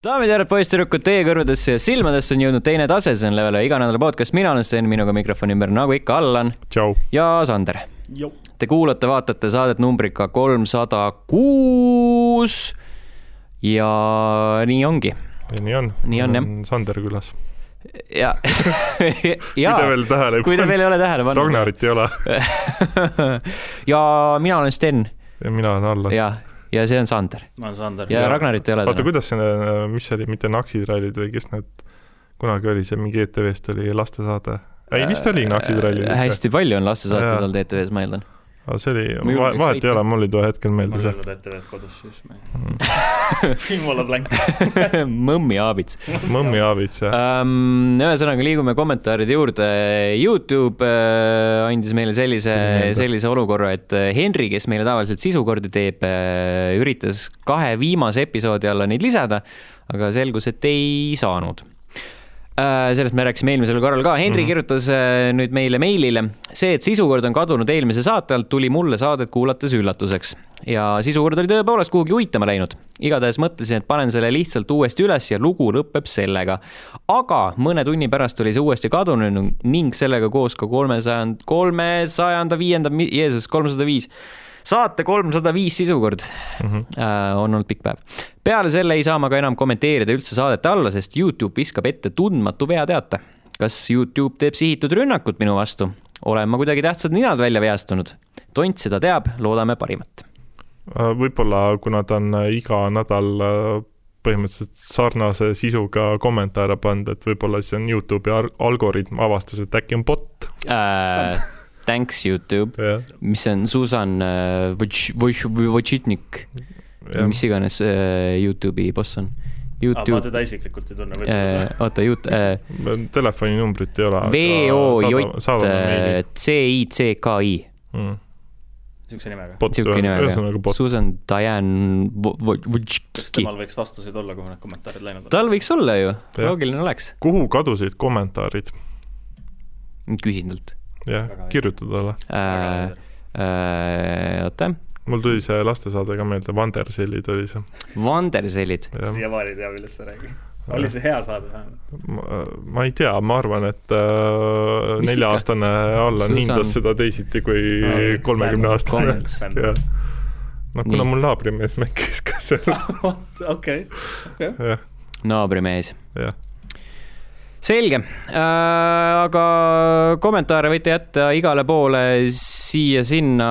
daamid ja härrad, poisssüdrukud, teie kõrvadesse ja silmadesse on jõudnud teine tase, see on Level ühe iganädala podcast, mina olen Sten, minuga mikrofoni ümber nagu ikka Allan ja Sander. Te kuulate, vaatate saadet numbriga kolmsada kuus ja nii ongi. nii on. Nii on, jah. Sander külas. ja, kui ja te veel tähele kui te veel ei ole tähele pannud. Ragnarit ei ole ja mina olen Sten ja mina olen Allan. ja, ja see on Sander ma olen Sander. ja Ragnarit ei ole oota, täna. kuidas see, mis see oli, mitte Naksitrallid või kes need, kunagi oli see mingi ETV-st oli lastesaade. ei, vist oli Naksitrallid. Äh, hästi palju on lastesaateid olnud ETV-s, ma eeldan. Aga see oli vahet ei ole, mul ei tule hetkel ma meelde ei see. olnud ETV-d kodus, siis ma Mm. ei. jumala blank. mõmmi aabits. mõmmi Aavits ja um,. ühesõnaga liigume kommentaaride juurde. Youtube uh, andis meile sellise sellise olukorra, et äh, Henri, kes meile tavaliselt sisukordi teeb uh,, üritas kahe viimase episoodi alla neid lisada, aga selgus, et ei saanud. Sellest me rääkisime eelmisel korral ka, Henri mm. -hmm. kirjutas uh, nüüd meile meilile, see, et sisukord on kadunud eelmise saate alt, tuli mulle saadet kuulates üllatuseks ja sisukord oli tõepoolest kuhugi uitama läinud. igatahes mõtlesin, et panen selle lihtsalt uuesti üles ja lugu lõpeb sellega. aga mõne tunni pärast oli see uuesti kadunud ning sellega koos ka kolmesajand, kolmesajanda viienda, Jeesus, kolmsada viis saate kolmsada viis sisukord Mhm. äh, on olnud pikk päev. peale selle ei saa ma ka enam kommenteerida üldse saadete alla, sest Youtube viskab ette tundmatu veateate. kas Youtube teeb sihitud rünnakut minu vastu? olen ma kuidagi tähtsad ninad välja veastunud? tont seda teab, loodame parimat. Äh, võib-olla kuna ta on äh, iga nädal äh, põhimõtteliselt sarnase sisuga kommentaare pannud, et võib-olla siis on Youtube'i al- algoritm avastas, et äkki on bot. Äh, thanks Youtube, jah, mis on Susan äh, Wojc- Wojc- Wojcitnik, mis iganes äh, Youtube'i boss on. ma Youtube, teda isiklikult ei tunne, võib-olla äh, oota, Youtube äh,, telefoninumbrit ei ole. V O J meili. C I C K I, Mm. siukse nimega. sihuke nimega. Susan Diane Wo- Wo- kas temal võiks vastuseid olla, kuhu need kommentaarid läinud on? tal võiks olla ju, loogiline oleks. kuhu kadusid kommentaarid? küsin talt jah kirjuta talle. äh,. äh, oota, mul tuli see lastesaade ka meelde, Vandersellid oli see. Vandersellid, siiamaani ei tea, millest sa räägid. oli see hea saade vähemalt? ma, ei tea, ma arvan, et äh, nelja-aastane Allan hindas seda teisiti kui Aa, kolmekümne aastane. Comments. jah, noh, kuna Nii. mul naabrimees mängis ka seal, okei, jah, naabrimees. jah. Selge äh,, aga kommentaare võite jätta igale poole siia-sinna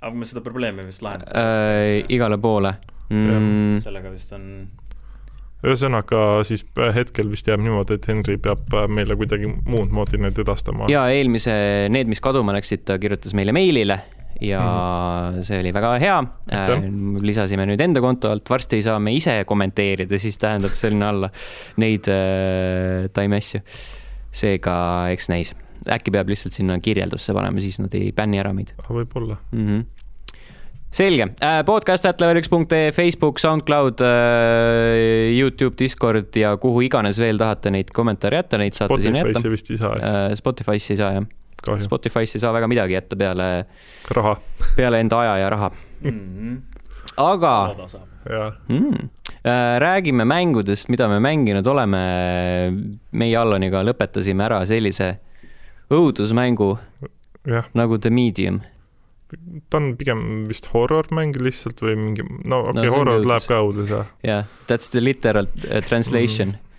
aga me seda probleemi vist äh, lahendame. igale poole mm,. sellega vist on, ühesõnaga siis hetkel vist jääb niimoodi, et Henri peab meile kuidagi muud moodi need edastama. ja eelmise, need, mis kaduma läksid, ta kirjutas meile meilile ja mm. see oli väga hea. Aitäh. lisasime nüüd enda konto alt, varsti ei saa me ise kommenteerida, siis tähendab sinna alla neid äh, taimi asju. seega eks näis, äkki peab lihtsalt sinna kirjeldusse panema, siis nad ei bänni ära meid võib-olla. mm. -hmm. selge äh,, podcast at level üks punkt ee, Facebook, SoundCloud äh,, Youtube, Discord ja kuhu iganes veel tahate neid kommentaare jätta, neid saate sinna jätta Spotify'sse vist ei saa, eks, äh,. Spotify'sse ei saa jah, kahju. Spotify'sse ei saa väga midagi jätta peale, raha, peale enda aja ja raha, mm. aga -hmm. jah. mm, räägime mängudest, mida me mänginud oleme. meie Allaniga lõpetasime ära sellise õudusmängu jah, nagu The Medium. ta on pigem vist horror-mäng lihtsalt või mingi, no okei No okay,, see on horror läheb ka õudus jah. jah, that's the literal uh, translation mm..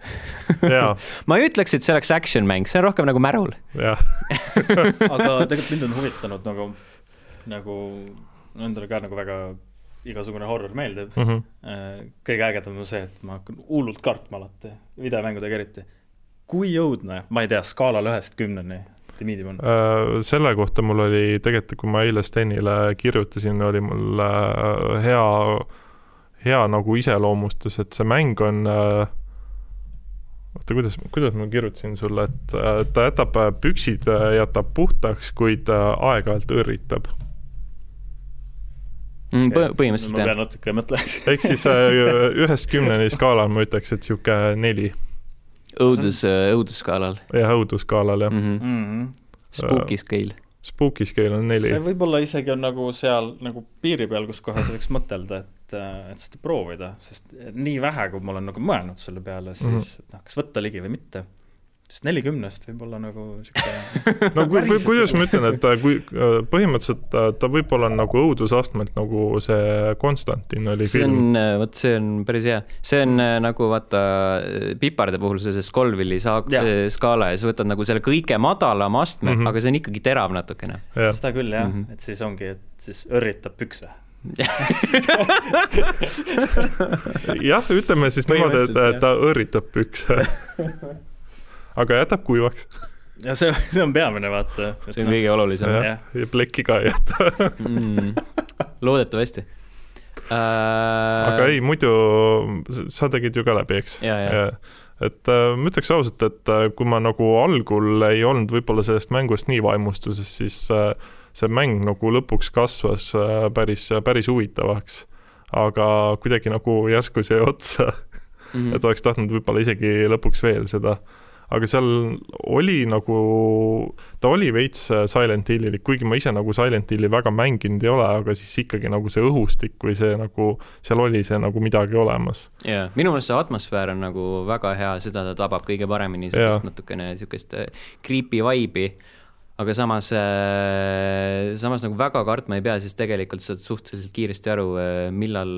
ma ei ütleks, et see oleks action mäng, see on rohkem nagu märul. aga tegelikult mind on huvitanud nagu, nagu endale ka nagu väga igasugune horror meeldib. Mhm. kõige ägedam on see, et ma hakkan hullult kartma alati, videomängudega eriti. kui õudne, ma ei tea, skaalal ühest kümneni, The Medium on. Äh, selle kohta mul oli tegelikult, kui ma eile Stenile kirjutasin, oli mul äh, hea, hea nagu iseloomustus, et see mäng on äh, oota, kuidas, kuidas ma kirjutasin sulle, et äh, ta jätab äh, püksid, jätab puhtaks, kuid äh, aeg-ajalt õrritab. Mm, põ- põhimõtteliselt ma jah. pean natuke mõtlema. ehk siis äh, ühest kümneni skaalal ma ütleks, et sihuke neli, õudus, õudusskaalal jah, õudusskaalal jah. Mm -hmm. Spooky scale. Spooky scale on neli see, võib-olla isegi on nagu seal nagu piiri peal, kus kohas võiks mõtelda, et et, et seda proovida, sest nii vähe, kui ma olen nagu mõelnud selle peale, siis mm. -hmm. noh, kas võtta ligi või mitte. sest nelikümnest võib olla nagu sihuke no ku, ku, kuidas ma ütlen, et äh, kui äh, põhimõtteliselt äh, ta võib olla nagu õudusastmelt nagu see Konstantin oli see film. on, vot see on päris hea, see on nagu vaata piparde puhul see, see Scoville'i saa- Jah., skaala ja sa võtad nagu selle kõige madalama astme mm. -hmm. aga see on ikkagi terav natukene. seda küll jah mm. -hmm. et siis ongi, et siis õrritab pükse. jah, ütleme siis niimoodi, et et ta õrritab pükse. aga jätab kuivaks ja see, see on peamine, vaata. see on kõige olulisem jah. jah, ja plekki ka ei jäta. mm.. loodetavasti äh,. aga ei, muidu sa tegid ju ka läbi, eks? ja, ja, et äh, ma ütleks ausalt, et äh, kui ma nagu algul ei olnud võib-olla sellest mängust nii vaimustuses, siis äh, see mäng nagu lõpuks kasvas äh, päris, päris huvitavaks. aga kuidagi nagu järsku sai otsa, Mhm. et oleks tahtnud võib-olla isegi lõpuks veel seda. aga seal oli nagu, ta oli veits äh, Silent Hillilik, kuigi ma ise nagu Silent Hilli väga mänginud ei ole, aga siis ikkagi nagu see õhustik või see nagu, seal oli see nagu midagi olemas. jaa, minu meelest see atmosfäär on nagu väga hea, seda ta tabab kõige paremini, Jaa. niisugust natukene niisugust äh, creepy vibe'i, aga samas, samas nagu väga kartma ei pea, sest tegelikult saad suhteliselt kiiresti aru, millal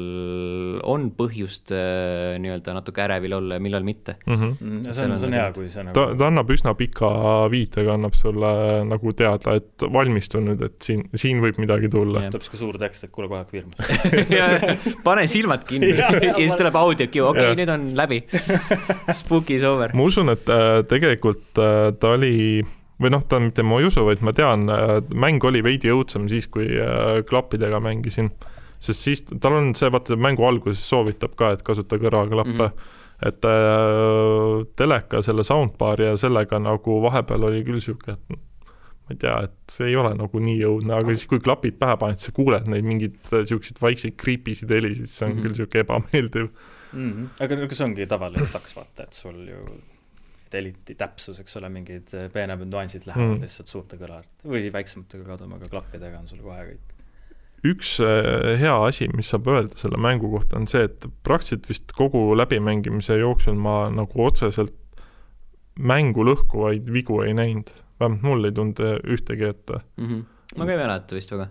on põhjust äh, nii-öelda natuke ärevil olla ja millal mitte. Mm -hmm. Mm, see on, on see on hea, kui see nagu ta, ta annab üsna pika viitega, annab sulle nagu teada, et valmistu nüüd, et siin, siin võib midagi tulla tuleb sihuke suur tekst, et kuule kohe hakkab hirmus. pane silmad kinni Jaa, jaa, ja siis tuleb audio cue, okei okay,, nüüd on läbi. Spooky is over. ma usun, et äh, tegelikult äh, ta oli või noh, ta mitte ma ei usu, vaid ma tean, mäng oli veidi õudsem siis, kui äh, klappidega mängisin. sest siis tal on see, vaata mängu alguses soovitab ka, et kasuta kõrvaklappe mm. -hmm. et äh, teleka selle soundbar'i ja sellega nagu vahepeal oli küll sihuke, et ma ei tea, et see ei ole nagu nii õudne, aga siis, kui klapid pähe paned, sa kuuled neid mingeid äh, siukseid vaikseid creepy sid helisid, see on mm. -hmm. küll sihuke ebameeldiv. Mhm. aga no see ongi tavaline taks, vaata, et sul ju fidelity täpsus, eks ole, mingid eh, peenemad nüansid lähevad Mm. mm. lihtsalt suurte kõlart või väiksematega kaduma, aga klappidega on sul kohe kõik. üks äh, hea asi, mis saab öelda selle mängu kohta, on see, et praktiliselt vist kogu läbimängimise jooksul ma nagu otseselt mängu lõhkuvaid vigu ei näinud. vähemalt mul ei tulnud äh, ühtegi ette. Mhm. ma ka ei mäleta vist väga.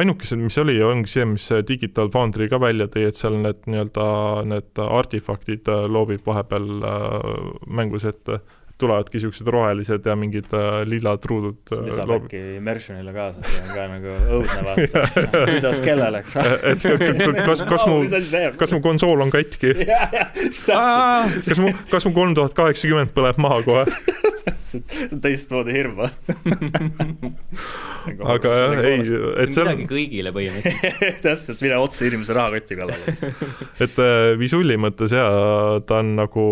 ainukesed, mis oli, ongi see, mis Digital Foundry ka välja tõi, et seal need nii-öelda need artefaktid äh, loobib vahepeal äh, mängus ette. tulevadki siuksed rohelised ja mingid äh, lillad ruudud äh, lisab loobib. äkki immersionile kaasa, see on ka nagu õudne vaata. kuidas kellele, eks et kas, kas mu, kas mu konsool on katki? kas mu, kas mu kolm tuhat kaheksakümmend põleb maha kohe? See on teistmoodi hirm, vaata. aga jah, ei, et see on midagi, kõigile põhimõtteliselt. täpselt, mine otse inimese rahakoti kallale. et äh, visulli mõttes ja ta on nagu,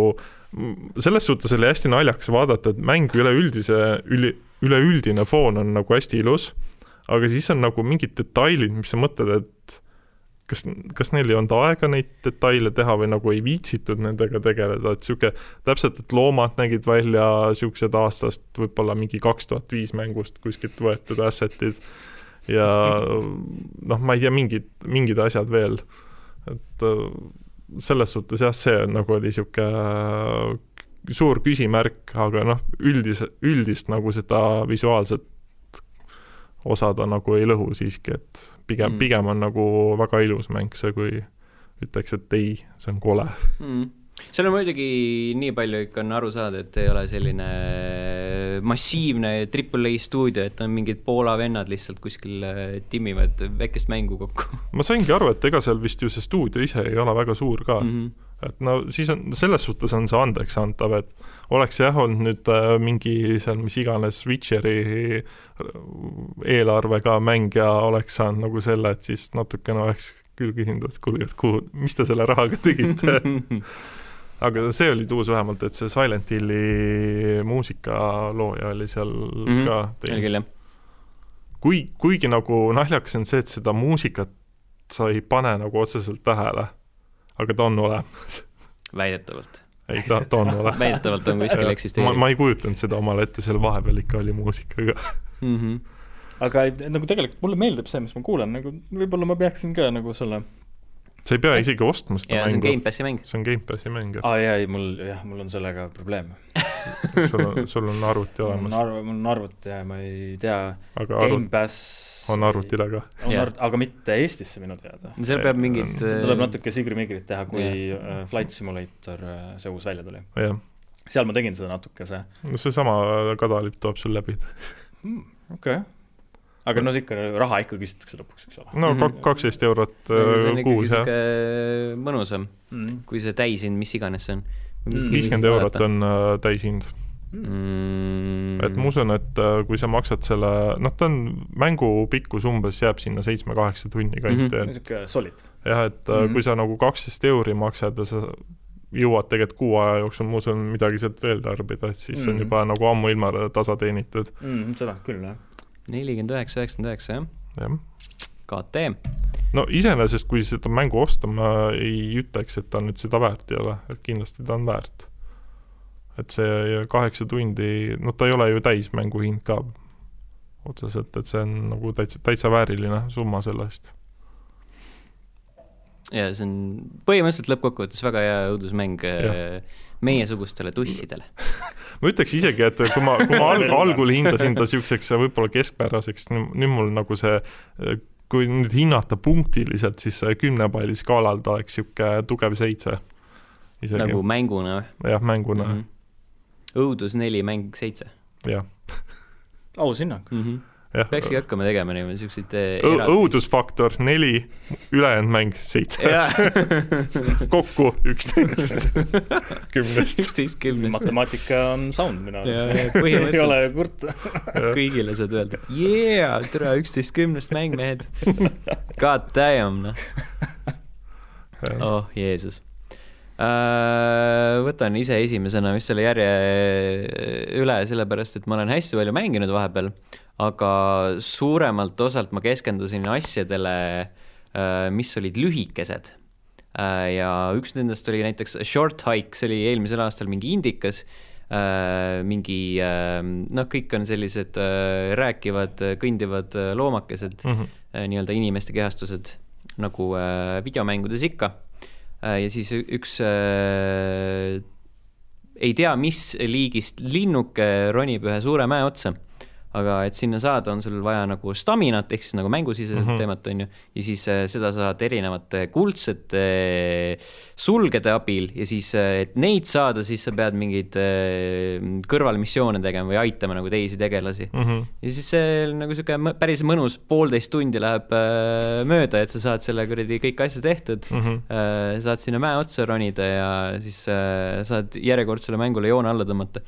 selles suhtes oli hästi naljakas vaadata, et mäng üleüldise, üli, üleüldine foon on nagu hästi ilus, aga siis on nagu mingid detailid, mis sa mõtled, et kas, kas neil ei olnud aega neid detaile teha või nagu ei viitsitud nendega tegeleda, et sihuke täpselt, et loomad nägid välja siuksed aastast võib-olla mingi kaks tuhat viis mängust kuskilt võetud asset'id ja noh, ma ei tea, mingid, mingid asjad veel, et äh, selles suhtes jah, see nagu oli sihuke äh, suur küsimärk, aga noh, üldise, üldist nagu seda visuaalset osa ta nagu ei lõhu siiski, et pigem Mm. pigem on nagu väga ilus mäng see, kui ütleks, et ei, see on kole. mm.. seal on muidugi nii palju ikka on aru saada, et ei ole selline massiivne Triple A stuudio, et on mingid Poola vennad lihtsalt kuskil äh, timmivad väikest mängu kokku ma saingi aru, et ega seal vist ju see stuudio ise ei ole väga suur ka mm., -hmm. Et no siis on, selles suhtes on see andeks antav, et oleks jah olnud nüüd äh, mingi seal mis iganes Witcheri äh, eelarvega mäng ja oleks saanud nagu selle, et siis natukene oleks küll küsinud, et kuulge, et kuhu, mis te selle rahaga tegite aga see oli tuus vähemalt, et see Silent Hilli muusikalooja oli seal mm. -hmm. ka teinud. küll jah. kui, kuigi nagu naljakas on see, et seda muusikat sa ei pane nagu otseselt tähele, aga ta on olemas. väidetavalt, ei, ta, ta on olemas. väidetavalt on kuskil ma, eksisteerib ma ei kujutanud seda omale ette, seal vahepeal ikka oli muusikaga. mm. -hmm. aga nagu tegelikult mulle meeldib see, mis ma kuulen, nagu võib-olla ma peaksin ka nagu selle sa ei pea isegi ostma seda ja see on mängu, Gamepassi mäng. see on Gamepassi mäng jah, aa jaa, ei mul jah, mul on sellega probleem. sul on, sul on arvuti mul on olemas, arv-, mul on arvuti ja ma ei tea, Gamepass on arvutile ka. on Jah. arvut-, aga mitte Eestisse minu teada. seal peab mingid. seal tuleb natuke sigri-migrit teha, kui äh, Flight Simulator, see uus välja tuli. jah, seal ma tegin seda natukese no seesama kadalipp tuleb sul läbi. hmm,. okei okay.. aga no ikka raha ikka küsitakse lõpuks, eks ole no Mhm. kak- kaksteist eurot see on äh, ikkagi kuus jah, mõnusam, mm.. kui see täishind, mis iganes see on. Mm. viiskümmend eurot on äh, täishind. mm.. et ma usun, et äh, kui sa maksad selle, noh, ta on, mängu pikkus umbes jääb sinna seitsme-kaheksa tunni kanti mm, -hmm. niisugune solid. jah, et mm. -hmm. kui sa nagu kaksteist euri maksad ja sa jõuad tegelikult kuu aja jooksul, ma usun, midagi sealt veel tarbida, et siis mm -hmm. on Mhm. juba nagu ammuilma tasa teenitud, mm,. seda küll, jah. nelikümmend üheksa, üheksakümmend üheksa, jah. jah. KT. no iseenesest, kui seda mängu osta, ma ei ütleks, et ta nüüd seda väärt ei ole, et kindlasti ta on väärt. Et see kaheksa tundi, noh, ta ei ole ju täismängu hind ka otseselt, et see on nagu täitsa, täitsa vääriline summa selle eest. ja see on põhimõtteliselt lõppkokkuvõttes väga hea õudusmäng äh, meiesugustele tussidele. ma ütleks isegi, et kui ma, kui ma alg, algul hindasin ta niisuguseks võib-olla keskpäraseks, nüüd mul nagu see kui nüüd hinnata punktiliselt, siis kümne palli skaalal ta oleks niisugune tugev seitse. isegi nagu mänguna või jah, mänguna mm. -hmm. Õudus neli, mäng seitse jah, aus hinnang. mm. -hmm. peakski hakkama tegema niimoodi siukseid äh, õudusfaktor neli, ülejäänud mäng seitse, kokku üksteist kümnest. üksteist kümnest. matemaatika on sound minu Jaa, arust. ei ole kurta. kõigile saad öelda yeah, tere, üksteist kümnest mäng, mehed. God damn, noh. oh Jeesus. Võtan ise esimesena vist selle järje üle, sellepärast et ma olen hästi palju mänginud vahepeal, aga suuremalt osalt ma keskendusin asjadele, mis olid lühikesed. ja üks nendest oli näiteks Short Hike, see oli eelmisel aastal mingi indikas mingi noh, kõik on sellised äh, rääkivad, kõndivad äh, loomakesed, Mhm. nii-öelda inimeste kehastused nagu äh, videomängudes ikka. Ja siis üks äh, ei tea, mis liigist linnuke ronib ühe suure mäe otsa. Aga et sinna saada, on sul vaja nagu staminat ehk siis nagu mängusiseselt mm. -hmm. teemat, on ju. ja siis äh, seda saad erinevate kuldsete äh, sulgede abil ja siis, et neid saada, siis sa pead mingeid äh, kõrvalmissioone tegema või aitama nagu teisi tegelasi. Mhm. ja siis see nagu sihuke mõ- päris mõnus poolteist tundi läheb äh, mööda, et sa saad selle kuradi kõik asjad tehtud Mhm. äh,. saad sinna mäe otsa ronida ja siis äh, saad järjekordsele mängule joone alla tõmmata.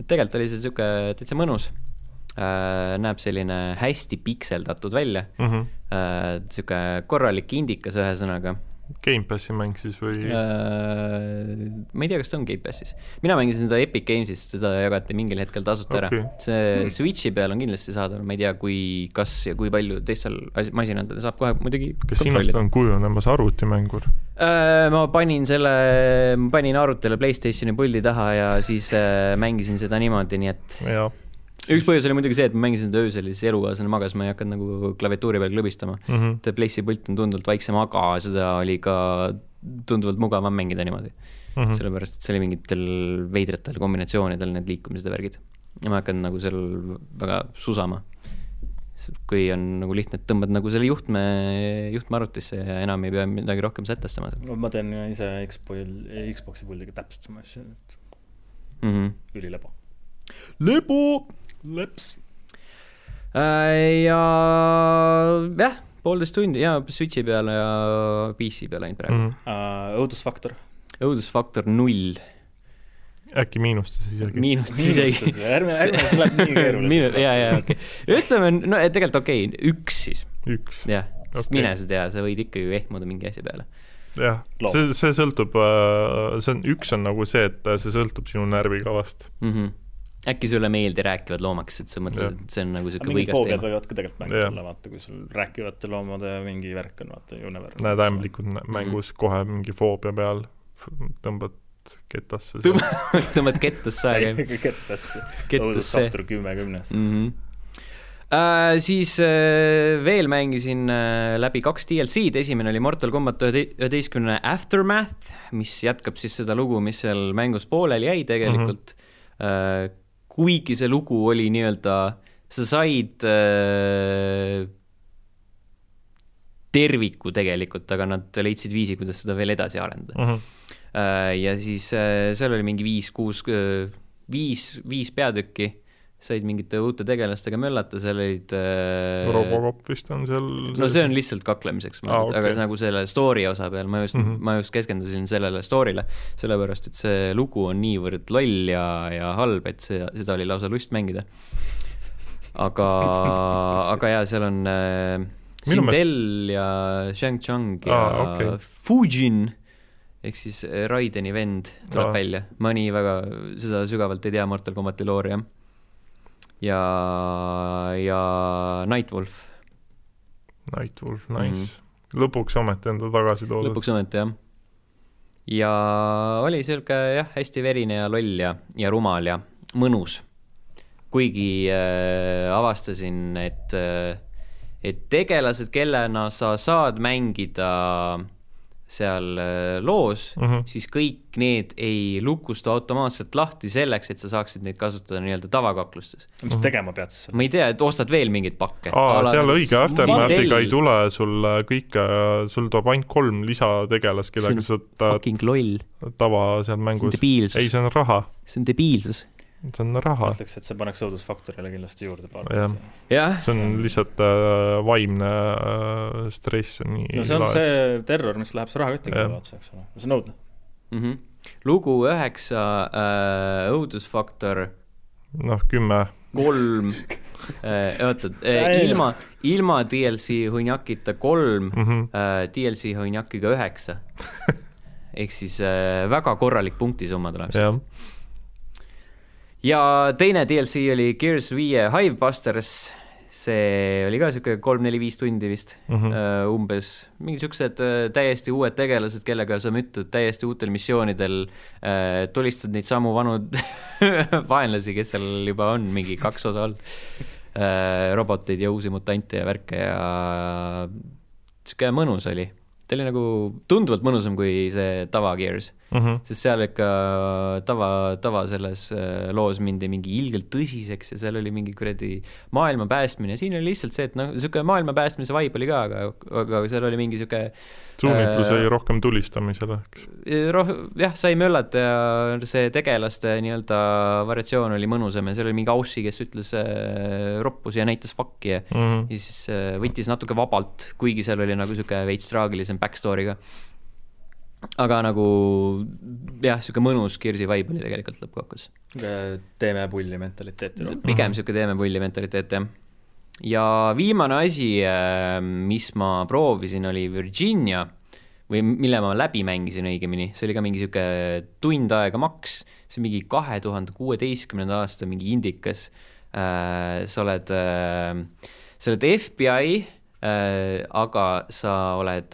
et tegelikult oli see sihuke täitsa mõnus äh,. Näeb selline hästi pikseldatud välja Mhm. äh,, sihuke korralik indikas, ühesõnaga Gamepassi mäng siis või? äh,. ma ei tea, kas ta on Gamepassis, mina mängisin seda Epic Games'ist, seda jagati mingil hetkel tasuta ära Okei. see Switch'i peal on kindlasti saadaval, ma ei tea, kui, kas ja kui palju teistel asi- masinadel saab kohe muidugi kas sinust on kujunemas arvutimängur? Äh, ma panin selle, ma panin arvutile Playstationi puldi taha ja siis äh, mängisin seda niimoodi, nii et jah. Üks põhjus oli muidugi see, et ma mängisin seda öösel ja siis elukaaslane magas, ma ei hakanud nagu klaviatuuri peal klõbistama. Mhm. et Playsti pult on tunduvalt väiksem, aga seda oli ka tunduvalt mugavam mängida niimoodi. Mhm. sellepärast, et see oli mingitel veidratel kombinatsioonidel need liikumised ja värgid. ja ma ei hakanud nagu seal väga susama. kui on nagu lihtne, et tõmbad nagu selle juhtme, juhtme arvutisse ja enam ei pea midagi rohkem sätestama seal ma teen ise Xboxil, Xbox'i puldiga täpselt sama asja, et mm. -hmm. ülilebo. lebu. leps. Äh, ja jah, poolteist tundi ja Switchi peal ja PC peal ainult praegu mm. Uh, õudusfaktor. -hmm. õudusfaktor null, äkki miinustas isegi? miinust isegi. ärme, ärme, see läheb nii keeruliseks. ja, ja okei okay., ütleme, no et tegelikult okei okay,, üks siis, üks. jah, sest Okei. mine sa tea, sa võid ikka ju ehmuda mingi asja peale. jah, see, see sõltub, see on, üks on nagu see, et see sõltub sinu närvikavast. mm. -hmm. Äkki sulle meeldi rääkivad loomakesed, sa mõtled et see on nagu mingid võigas teema. võivad ka tegelikult mängu Jah. olla, vaata, kui sul rääkivate loomade mingi värk on, vaata, you never. näed ämblikud nä- mängus kohe mingi foobia peal, tõmbad ketasse. tõmbad kettasse aega, kettas, kettasse õudusfaktor kümme kümnest. mm. -hmm. äh,. siis äh, veel mängisin äh, läbi kaks DLC-d, esimene oli Mortal Combat ühete- üheteistkümne Aftermath, mis jätkab siis seda lugu, mis seal mängus pooleli jäi tegelikult mm. -hmm. Kuigi see lugu oli nii-öelda, sa said äh, terviku tegelikult, aga nad leidsid viisi, kuidas seda veel edasi arendada. Mhm. Äh, ja siis äh, seal oli mingi viis-kuus, viis, viis peatükki, said mingite uute tegelastega möllata, seal olid äh, Robocop vist on seal. no see on lihtsalt kaklemiseks mõeldud, aga okei. nagu selle story osa peal ma just mm. -hmm. ma just keskendusin sellele story'le, sellepärast et see lugu on niivõrd loll ja, ja halb, et see, seda oli lausa lust mängida. aga, aga jaa, seal on äh, Minu meelest- Sindel ja Shang Tsung ja Aa, okei. Fujin ehk siis Raideni vend tuleb Aa. välja, ma nii väga seda sügavalt ei tea Mortal Combati loori jah. ja, ja Nightwolf Nightwolf, nice. lõpuks ometi on ta tagasi toodud. Mhm. lõpuks ometi jah. ja oli sihuke jah, hästi verine ja loll ja, ja rumal ja mõnus. kuigi äh, avastasin, et äh,, et tegelased, kellena sa saad mängida seal äh, loos mm. -hmm. siis kõik need ei lukustu automaatselt lahti selleks, et sa saaksid neid kasutada nii-öelda tavakaklustes. mis sa tegema pead siis ma ei tea, et ostad veel mingeid pakke. aa, seal õige, Aftermathiga ei tule sul kõike, sul tuleb ainult kolm lisategelast, kellega sa saad fucking loll, tava seal mängus. ei,, see on raha, see on debiilsus. See on ma raha. ütleks, et see paneks õudusfaktorile kindlasti juurde paar. jah, see on lihtsalt äh, vaimne äh, stress on nii no see on see terror, mis läheb su rahakotti Jah. kõrvale, eks ole, see on õudne. mm. -hmm. lugu üheksa äh,, õudusfaktor noh, kümme kolm äh,, oota äh,, ilma, ilma DLC hunjakita kolm mm. -hmm. äh,, DLC hunjakiga üheksa. ehk siis äh, väga korralik punktisumma tuleb sealt., ja teine DLC oli Gears viie Hivebusters, see oli ka sihuke kolm-neli-viis tundi vist mm -hmm. uh, umbes, mingi siuksed uh, täiesti uued tegelased, kellega sa müttad täiesti uutel missioonidel uh,, tulistad neid samu vanu vaenlasi, kes seal juba on mingi kaks osa olnud uh,, roboteid ja uusi mutante ja värke ja sihuke mõnus oli. ta oli nagu tunduvalt mõnusam kui see tava Gears, Mm -hmm. sest seal ikka tava, tava selles äh, loos mindi mingi ilgelt tõsiseks ja seal oli mingi kuradi maailma päästmine, siin oli lihtsalt see, et noh, niisugune maailma päästmise vibe oli ka, aga, aga seal oli mingi niisugune suunitlus Äh, oli rohkem tulistamisele, eks. roh-, jah, sai möllata ja see tegelaste nii-öelda variatsioon oli mõnusam ja seal oli mingi Aussi, kes ütles äh, roppus ja näitas fakki ja Mm -hmm. ja siis äh, võttis natuke vabalt, kuigi seal oli nagu sihuke veits traagilisem backstory ka. Aga nagu jah, sihuke mõnus Kirsi vibe oli tegelikult lõppkokkuvõttes. teeme pulli mentaliteeti rohkem. pigem sihuke teeme pulli mentaliteet jah. ja viimane asi, mis ma proovisin, oli Virginia või mille ma läbi mängisin õigemini, see oli ka mingi sihuke tund aega maks, see mingi kahe tuhande kuueteistkümnenda aasta mingi indikas. sa oled, sa oled FBI, aga sa oled,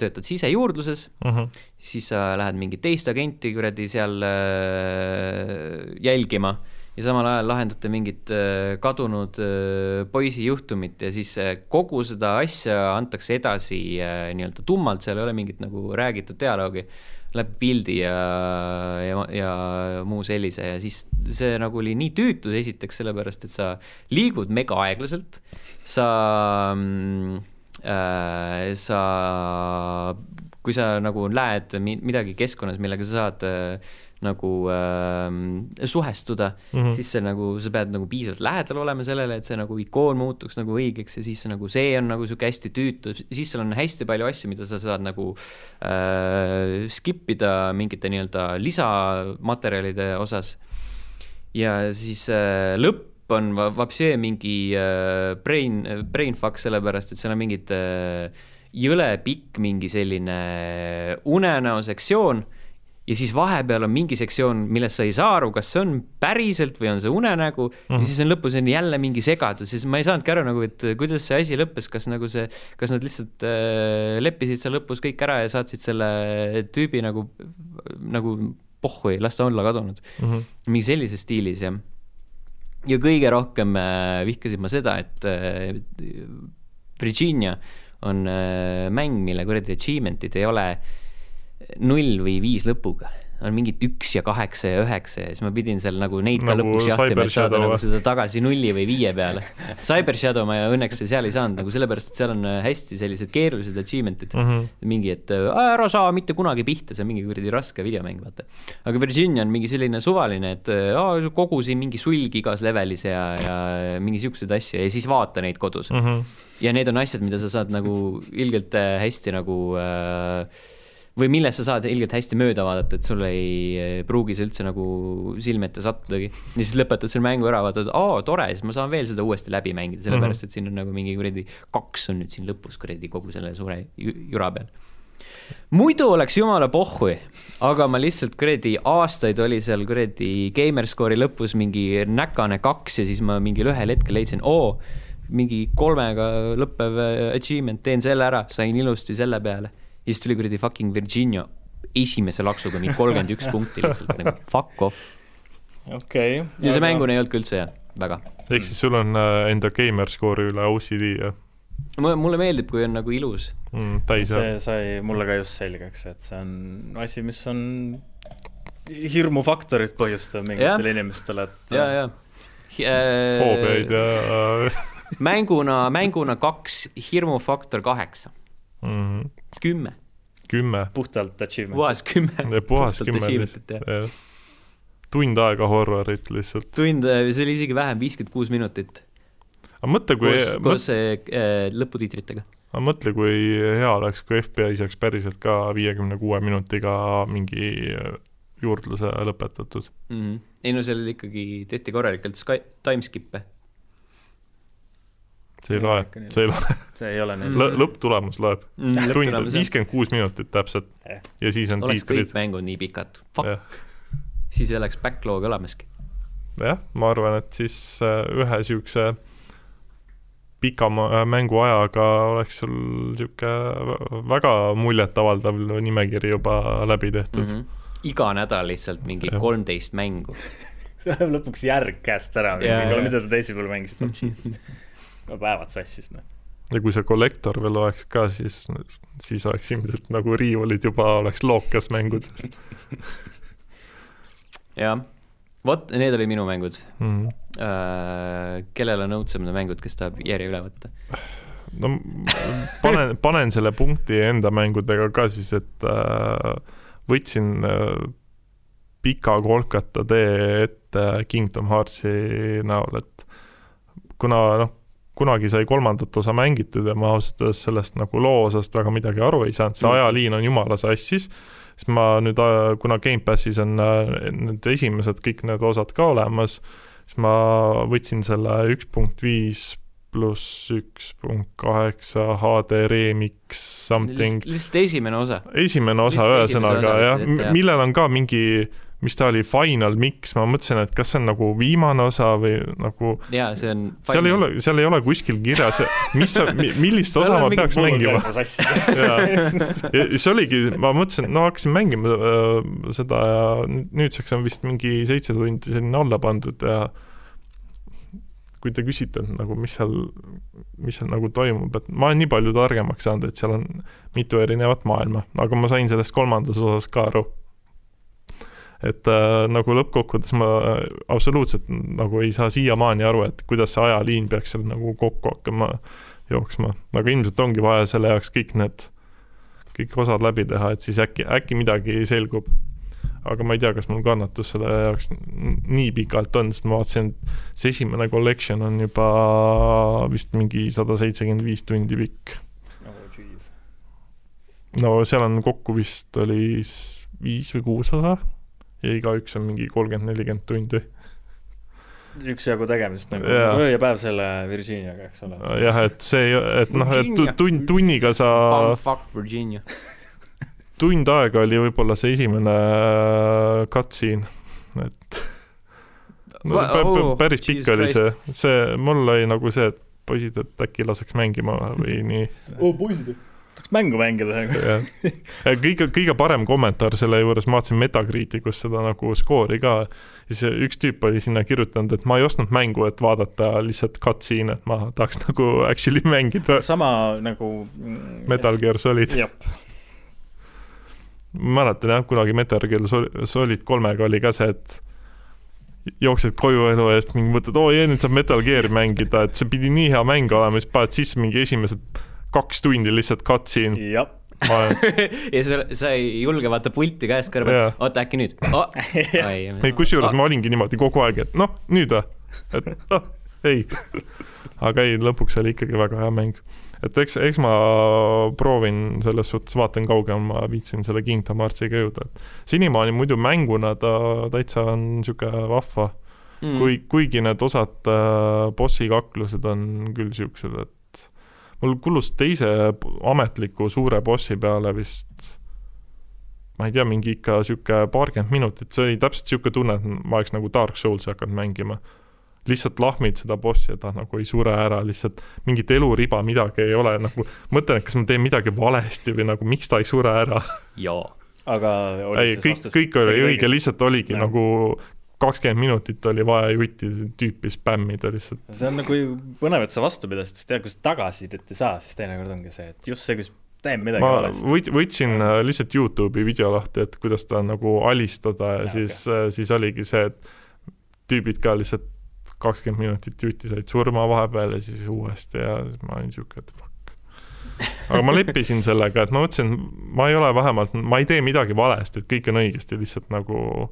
töötad sisejuurdluses. Mm -hmm. siis sa lähed mingit teist agenti kuradi seal äh, jälgima. Ja samal ajal lahendate mingit äh, kadunud äh, poisi juhtumit ja siis äh, kogu seda asja antakse edasi äh, nii-öelda tummalt, seal ei ole mingit nagu räägitud dialoogi läbi pildi ja, ja, ja muu sellise ja siis see nagu oli nii tüütu esiteks sellepärast, et sa liigud mega aeglaselt, sa mm, äh, sa, kui sa nagu mi- midagi keskkonnas, millega sa saad äh, nagu äh, suhestuda mm. -hmm. siis see nagu, sa pead nagu piisavalt lähedal olema sellele, et see nagu ikoon muutuks nagu õigeks ja siis see nagu, see on nagu sihuke hästi tüütu, siis seal on hästi palju asju, mida sa saad nagu äh, skip ida mingite nii-öelda lisamaterjalide osas. ja siis äh, lõpp on va- vapsee mingi äh, brain, brain fuck, sellepärast et seal on mingid äh, jõle pikk mingi selline unenäo sektsioon ja siis vahepeal on mingi sektsioon, millest sa ei saa aru, kas see on päriselt või on see unenägu mm -hmm. ja siis on lõpus on jälle mingi segadus siis ma ei saanudki aru nagu, et kuidas see asi lõppes, kas nagu see, kas nad lihtsalt äh, leppisid seal lõpus kõik ära ja saatsid selle tüübi nagu, nagu pohhui, las ta olla kadunud. Mm -hmm. mingi sellises stiilis jah. ja kõige rohkem äh, vihkasin ma seda, et äh, Virginia on äh, mäng, mille kuradi achievement'id ei ole null või viis lõpuga. on mingid üks ja kaheksa ja üheksa ja siis ma pidin seal nagu neid ka Nagu lõpuks jahtima, et saada nagu seda tagasi nulli või viie peale. Cyber Shadow ma õnneks seal ei saanud nagu sellepärast, et seal on äh, hästi sellised keerulised achievement'id mm. -hmm. mingi, et äh, ära saa mitte kunagi pihta, see on mingi kuradi raske videomäng, vaata. aga Virginia on mingi selline suvaline, et äh, aa, kogu siin mingi sulg igas levelis ja, ja mingi siukseid asju ja siis vaata neid kodus. Mm -hmm. ja need on asjad, mida sa saad nagu ilgelt hästi nagu äh, või millest sa saad ilgelt hästi mööda vaadata, et sul ei äh, pruugi see üldse nagu silme ette sattudagi. ja siis lõpetad selle mängu ära, vaatad, aa tore, siis ma saan veel seda uuesti läbi mängida, sellepärast et siin on nagu mingi kuradi kaks on nüüd siin lõpus kuradi kogu selle suure ju- jura peal. muidu oleks jumala pohhui, aga ma lihtsalt kuradi aastaid oli seal kuradi Gamerscore'i lõpus mingi näkane kaks ja siis ma mingil ühel hetkel leidsin, oo, mingi kolmega lõppev achievement, teen selle ära, sain ilusti selle peale. Siis tuli kuradi fucking Virginia esimese laksuga mingi kolmkümmend üks punkti lihtsalt nagu fuck off. okei. ja see mänguna ei olnud ka üldse hea, väga. ehk siis sul on äh, enda gamerskoori üle OCD ja mulle meeldib, kui on nagu ilus. mm, see sai mulle ka just selgeks, et see on asi, mis on hirmufaktorit põhjustav mingitele inimestele, et ja, ja. foobiaid ja äh, mänguna, mänguna kaks, hirmufaktor kaheksa, mm, kümme, kümme, puhtalt achievement. puhas kümme. puhas kümme tund aega horrorit lihtsalt. tund, see oli isegi vähem, viiskümmend kuus minutit aga mõtle, kui, koos, koos äh, lõputiitritega aga mõtle, kui hea oleks, kui FBI saaks päriselt ka viiekümne kuue minutiga mingi äh, juurdluse lõpetatud. mm. -hmm. ei no seal ikkagi tehti korralikult Sky, timeskip'e. See ei loe see ei loe, see ei ole nii Mm. lõpptulemus loeb. tund, viiskümmend kuus minutit täpselt Eh. ja siis on oleks kõik tiitrid. mängud nii pikad, fuck, jah, siis ei oleks backlog olemaski. jah, ma arvan, et siis äh, ühe niisuguse pika ma- mänguajaga oleks sul niisugune väga muljetavaldav nimekiri juba läbi tehtud mm. -hmm. iga nädal lihtsalt mingi kolmteist mängu. see läheb lõpuks järg käest ära, mida sa teisipäeval mängisid, oh jesus. Päevad sassis, noh. ja kui see kollektor veel oleks ka, siis, siis oleks ilmselt nagu riiulid juba oleks lookas mängudest jah, vot need olid minu mängud mm.. äh,. kellel on õudsemad mängud, kes tahab järje üle võtta? no panen, panen selle punkti enda mängudega ka siis, et äh, võtsin äh, pika Kolkata tee ette Kingdom Heartsi näol, et kuna noh, kunagi sai kolmandat osa mängitud ja ma ausalt öeldes sellest nagu loo osast väga midagi aru ei saanud, see Mm. ajaliin on jumala sassis, siis ma nüüd, kuna Gamepassis on äh, need esimesed kõik need osad ka olemas, siis ma võtsin selle üks punkt viis pluss üks punkt kaheksa HD Remix something, lihtsalt esimene osa. esimene osa ühesõnaga jah. millel on ka mingi, mis ta oli, Final Mix, ma mõtlesin, et kas see on nagu viimane osa või nagu jaa, see on. seal ei ole, seal ei ole kuskil kirjas, mis, millist Seal osa ma peaks mängima. Jaa. ja siis oligi, ma mõtlesin, no hakkasin mängima äh, seda ja nüüd- nüüdseks on vist mingi seitse tundi sinna alla pandud ja kui te küsite, et nagu mis seal, mis seal nagu toimub, et ma olen nii palju targemaks saanud, et seal on mitu erinevat maailma, aga ma sain sellest kolmandas osas ka aru. Et äh, nagu lõppkokkuvõttes ma äh, absoluutselt nagu ei saa siiamaani aru, et kuidas see ajaliin peaks seal nagu kokku hakkama jooksma, aga ilmselt ongi vaja selle jaoks kõik need, kõik osad läbi teha, et siis äkki, äkki midagi selgub. aga ma ei tea, kas mul kannatus selle jaoks nii pikalt on, sest ma vaatasin, et see esimene collection on juba vist mingi sada seitsekümmend viis tundi pikk. no seal on kokku vist oli viis või kuus osa ja igaüks on mingi kolmkümmend, nelikümmend tundi. üksjagu tegemist nagu Jaa. öö ja päev selle Virginiaga, eks ole. jah, et see, et noh, et tund, tunniga sa fuck Virginia. tund aega oli võib-olla see esimene äh, cutscene, et no, oh, päris pikk oli see see, mul oli nagu see, et poisid, et äkki laseks mängima või nii. oo, poisid. Tahaks mängu mängida. jah, kõige, kõige parem kommentaar selle juures, ma vaatasin Metacriticus seda nagu skoori ka, siis üks tüüp oli sinna kirjutanud, et ma ei ostnud mängu, et vaadata lihtsalt cutscene'e, et ma tahaks nagu actually mängida sama nagu mm, Metal Gear Solid. ma mäletan jah, kunagi Metal Gear Sol- Solid kolmega oli ka see, et jooksed koju elu eest, mingi mõtled, oo jee, nüüd saab Metal Gear'i mängida, et see pidi nii hea mäng olema, siis paned sisse mingi esimesed kaks tundi lihtsalt cutscene, ma ja sa, sa ei julge vaata pulti käest kõrval Jaa., oota äkki nüüd oh. ei, kusjuures ma olingi niimoodi kogu aeg, et noh, nüüd või, et noh, ei. aga ei, lõpuks oli ikkagi väga hea mäng. et eks, eks ma proovin selles suhtes, vaatan kaugele ma viitsin selle Kingdom Heartsiga jõuda, et senimaani muidu mänguna ta täitsa on niisugune vahva mm. kui, kuigi need osad äh, bossi kaklused on küll siuksed, et mul kulus teise ametliku suure bossi peale vist ma ei tea, mingi ikka sihuke paarkümmend minutit, see oli täpselt sihuke tunne, et ma oleks nagu Dark Souls'i hakanud mängima. lihtsalt lahmid seda bossi ja ta nagu ei sure ära, lihtsalt mingit eluriba, midagi ei ole, nagu mõtlen, et kas ma teen midagi valesti või nagu miks ta ei sure ära. jaa. aga ei, kõik, kõik oli õige, lihtsalt oligi Jah. nagu kakskümmend minutit oli vaja jutti tüüpi spämmida lihtsalt. see on nagu põnev, et sa vastu pidasid, sest tead, kui sa tagasisidet ei saa, siis teinekord ongi see, et just see, kui sa teed midagi ma valesti. võt-, võtsin äh, lihtsalt Youtube'i video lahti, et kuidas ta nagu alistada ja Jaa, siis, siis oligi see, et tüübid ka lihtsalt kakskümmend minutit jutti said surma vahepeal ja siis uuesti ja siis ma olin siuke, et fuck. aga ma leppisin sellega, et ma mõtlesin, ma ei ole vähemalt, ma ei tee midagi valesti, et kõik on õigesti, lihtsalt nagu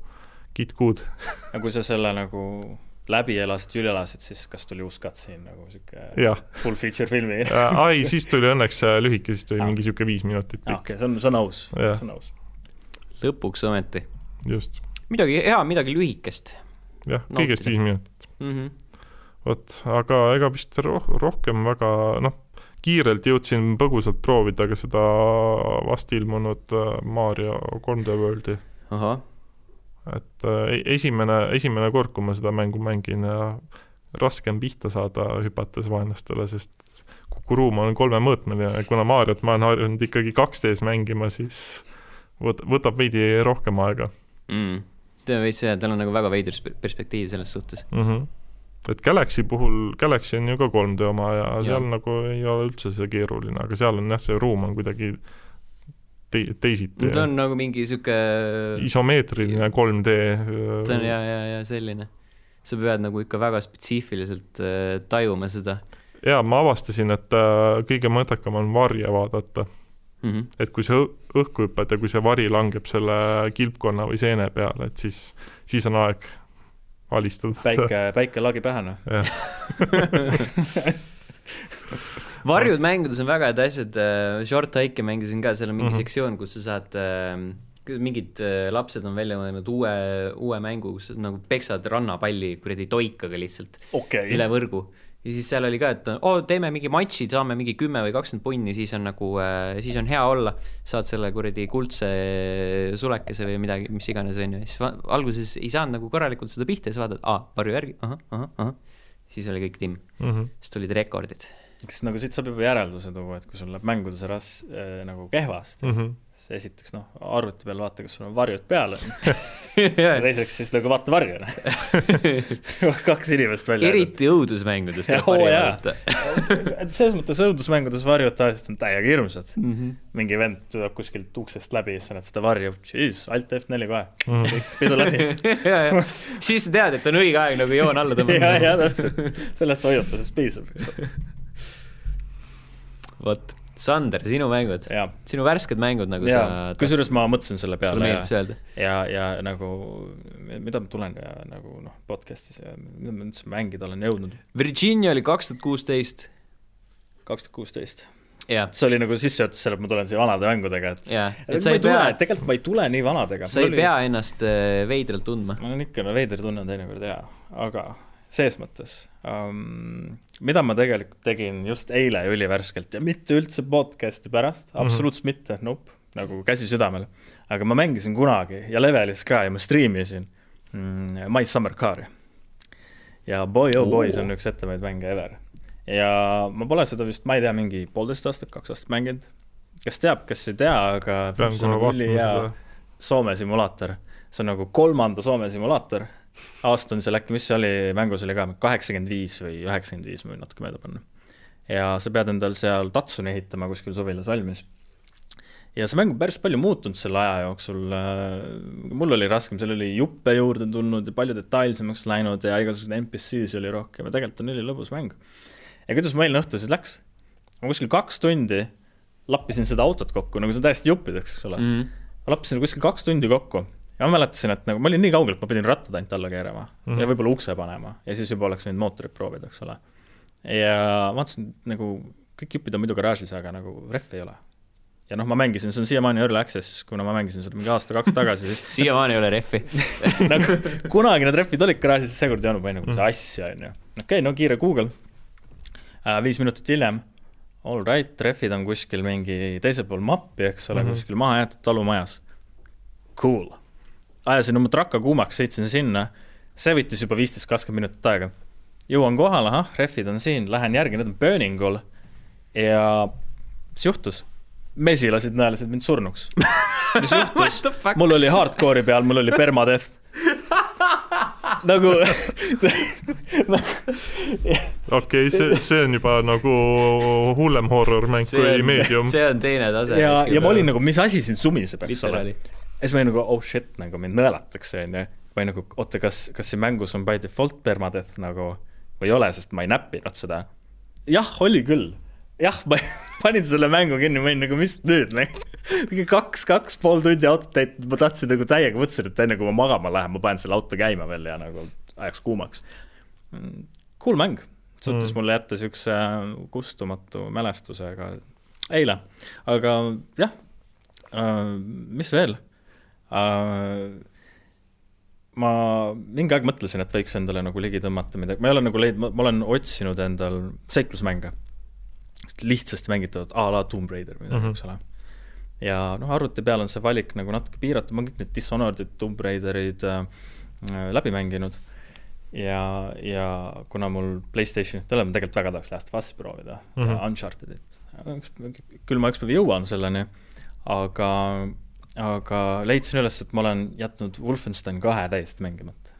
good. aga kui sa selle nagu läbi elasid, üle elasid, siis kas tuli uus cutscene nagu sihuke full feature filmi? ai, siis tuli õnneks äh, lühike, siis tuli Ah. mingi siuke viis minutit pikk, okei, see on, see on aus, see on aus. lõpuks ometi. just, midagi hea, midagi lühikest jah, kõigest viis minutit. mm. -hmm. vot, aga ega vist roh-, rohkem väga noh, kiirelt jõudsin põgusalt proovida ka seda vast ilmunud äh, Mario 3D Worldi, ahah, et äh, e- esimene, esimene kord, kui ma seda mängu mängin ja raske on pihta saada hüpates vaenlastele, sest kogu ruum on kolmemõõtmeline ja kuna Mariot ma olen harjunud ikkagi 2D-s mängima, siis võt-, võtab veidi rohkem aega mm.. veits see, tal on nagu väga veider sp- perspektiiv selles suhtes. mm. -hmm. et Galaxy puhul, Galaxy on ju ka 3D oma ja seal Jah. nagu ei ole üldse see keeruline, aga seal on jah, see ruum on kuidagi te-, teisiti ta on nagu mingi sihuke, isomeetriline 3D. ta on ja, ja, ja selline. sa pead nagu ikka väga spetsiifiliselt äh, tajuma seda ja ma avastasin, et äh, kõige mõttekam on varje vaadata, mm. -hmm. et kui sa õhku hüppad ja kui see vari langeb selle kilpkonna või seene peale, et siis, siis on aeg alistada. päike, päike lagi pähe, noh. varjud mängudes on väga head asjad, Short Hike'i mängisin ka, seal on mingi mm. -hmm. sektsioon, kus sa saad äh, mingid äh, lapsed on välja mõelnud uue, uue mängu, kus nagu peksad rannapalli kuradi toikaga lihtsalt okei üle võrgu. ja siis seal oli ka, et oo, teeme mingi matši, saame mingi kümme või kakskümmend punni, siis on nagu äh,, siis on hea olla. saad selle kuradi kuldse sulekese või midagi, mis iganes on ju, siis alguses ei saanud nagu korralikult seda pihta ja siis vaatad, aa, varju järgi, ahah, ahah, ahah. siis oli kõik timm, Mhm. siis tulid rekordid. Kas nagu siit saab juba järelduse tuua, et kui sul läheb mängudes ras- äh,, nagu kehvasti mm. -hmm. siis esiteks noh, arvuti peal vaata, kas sul on varjud peal ja teiseks siis nagu vaata varju, kaks inimest välja. eriti õudusmängudes tuleb varju vaadata. et selles mõttes õudusmängudes varjud tavaliselt on täiega hirmsad. Mhm. mingi vend tuleb kuskilt uksest läbi ja siis sa näed seda varju, jeez, alt F4 kohe, Mhm. pidu läbi. siis sa tead, et on õige aeg nagu joon alla ja, tõmmata. ja täpselt, sellest hoiatusest piisab, eks ole. vot, Sander, sinu mängud, sinu värsked mängud nagu ja sa. kusjuures ma mõtlesin selle peale ja ja, ja nagu, mida ma tulen ja nagu noh, podcast'is ja mida ma üldse mängida olen jõudnud, Virginia oli kaks tuhat kuusteist. kaks tuhat kuusteist. jah, see oli nagu sissejuhatus selle, et ma tulen siia vanade mängudega, et ja, et sa ei pea,, tegelikult ma ei tule nii vanadega. sa ei pea ennast äh, veidralt tundma. ma olen ikka, no veider tunne on teinekord hea, aga ses mõttes um,, mida ma tegelikult tegin just eile ülivärskelt ja mitte üldse podcast'i pärast, Mhm. absoluutselt mitte, nope, nagu käsi südamel. aga ma mängisin kunagi ja levelis ka ja ma striimisin mm, My Summer Car'i. ja boy oh boy, see on üks ettevõtteid mänge ever. ja ma pole seda vist, ma ei tea, mingi poolteist aastat, kaks aastat mänginud. kes teab, kes ei tea, aga see on nagu vaatama ülihea. Soome simulaator. see on nagu kolmanda Soome simulaator. Aasta on seal äkki, mis see oli, mängus oli ka kaheksakümmend viis või üheksakümmend viis, ma võin natuke mööda panna. ja sa pead endal seal Tatsuni ehitama kuskil suvilas valmis. ja see mäng on päris palju muutunud selle aja jooksul. mul oli raskem, seal oli juppe juurde tulnud ja palju detailsemaks läinud ja igasuguseid NPC-si oli rohkem ja tegelikult on ülilõbus mäng. ja kuidas ma eile õhtul siis läks? ma kuskil kaks tundi lappisin seda autot kokku, nagu see on täiesti juppideks, eks ole mm.. mm.. ma lappisin kuskil kaks tundi kokku ja ma mäletasin, et nagu ma olin nii kaugel, et ma pidin rattad ainult alla keerama mm Mhm. -hmm. ja võib-olla ukse panema ja siis juba oleks võinud mootorit proovida, eks ole. ja vaatasin nagu kõik jupid on muidu garaažis, aga nagu rehvi ei ole. ja noh, ma mängisin, see on siiamaani early access, kuna ma mängisin seda mingi aasta-kaks tagasi, siis siiamaani ei ole rehvi. nagu kunagi need rehvid olid garaažis, seekord ei olnud, ma olin nagu, mis asja, on ju. okei okay,, no kiire Google äh,. viis minutit hiljem, all right, rehvid on kuskil mingi teisel pool mappi, eks ole mm, Mhm. -hmm. kuskil maha jäetud talumajas. Cool. Ajasin oma traka kuumaks, sõitsin sinna, see võttis juba viisteist, kakskümmend minutit aega. jõuan kohale, ahah, rehvid on siin, lähen järgi, need on burning ul ja mis juhtus? mesilased nõelasid mind surnuks. mis juhtus? mul oli hardcore'i peal, mul oli permadeath. nagu okei, see, see on juba nagu hullem horror-mäng kui Medium. see on teine tase. ja, ja ma olin nagu, mis asi siin sumiseb, eks ole. Siis ma olin nagu oh shit, nagu mind nõelatakse, onju. või nagu oota, kas, kas siin mängus on by default permadeath nagu või ei ole, sest ma ei näppinud seda. jah, oli küll. jah, ma panin selle mängu kinni, ma olin nagu, mis nüüd, mingi kaks, kaks pool tundi autot täitnud, ma tahtsin nagu täiega, mõtlesin, et enne kui ma magama lähen, ma panen selle auto käima veel ja nagu ajaks kuumaks. Cool mäng, suutis Mm. mulle jätta siukse kustumatu mälestusega eile, aga jah uh,, mis veel ma mingi aeg mõtlesin, et võiks endale nagu ligi tõmmata midagi, ma ei ole nagu leidnud, ma olen otsinud endal seiklusmänge, lihtsasti mängitavat a la Tomb Raider või midagi mm, -hmm. eks ole. ja noh, arvuti peal on see valik nagu natuke piiratud, ma kõik need Dishonored'id, Tomb Raiderid äh, äh, läbi mänginud ja, ja kuna mul Playstationit ei ole, ma tegelikult väga tahaks Last of Us'i proovida mm. -hmm. Unchartedit, küll ma ükspäev jõuan selleni, aga aga leidsin üles, et ma olen jätnud Wolfenstein kahe täiesti mängimata.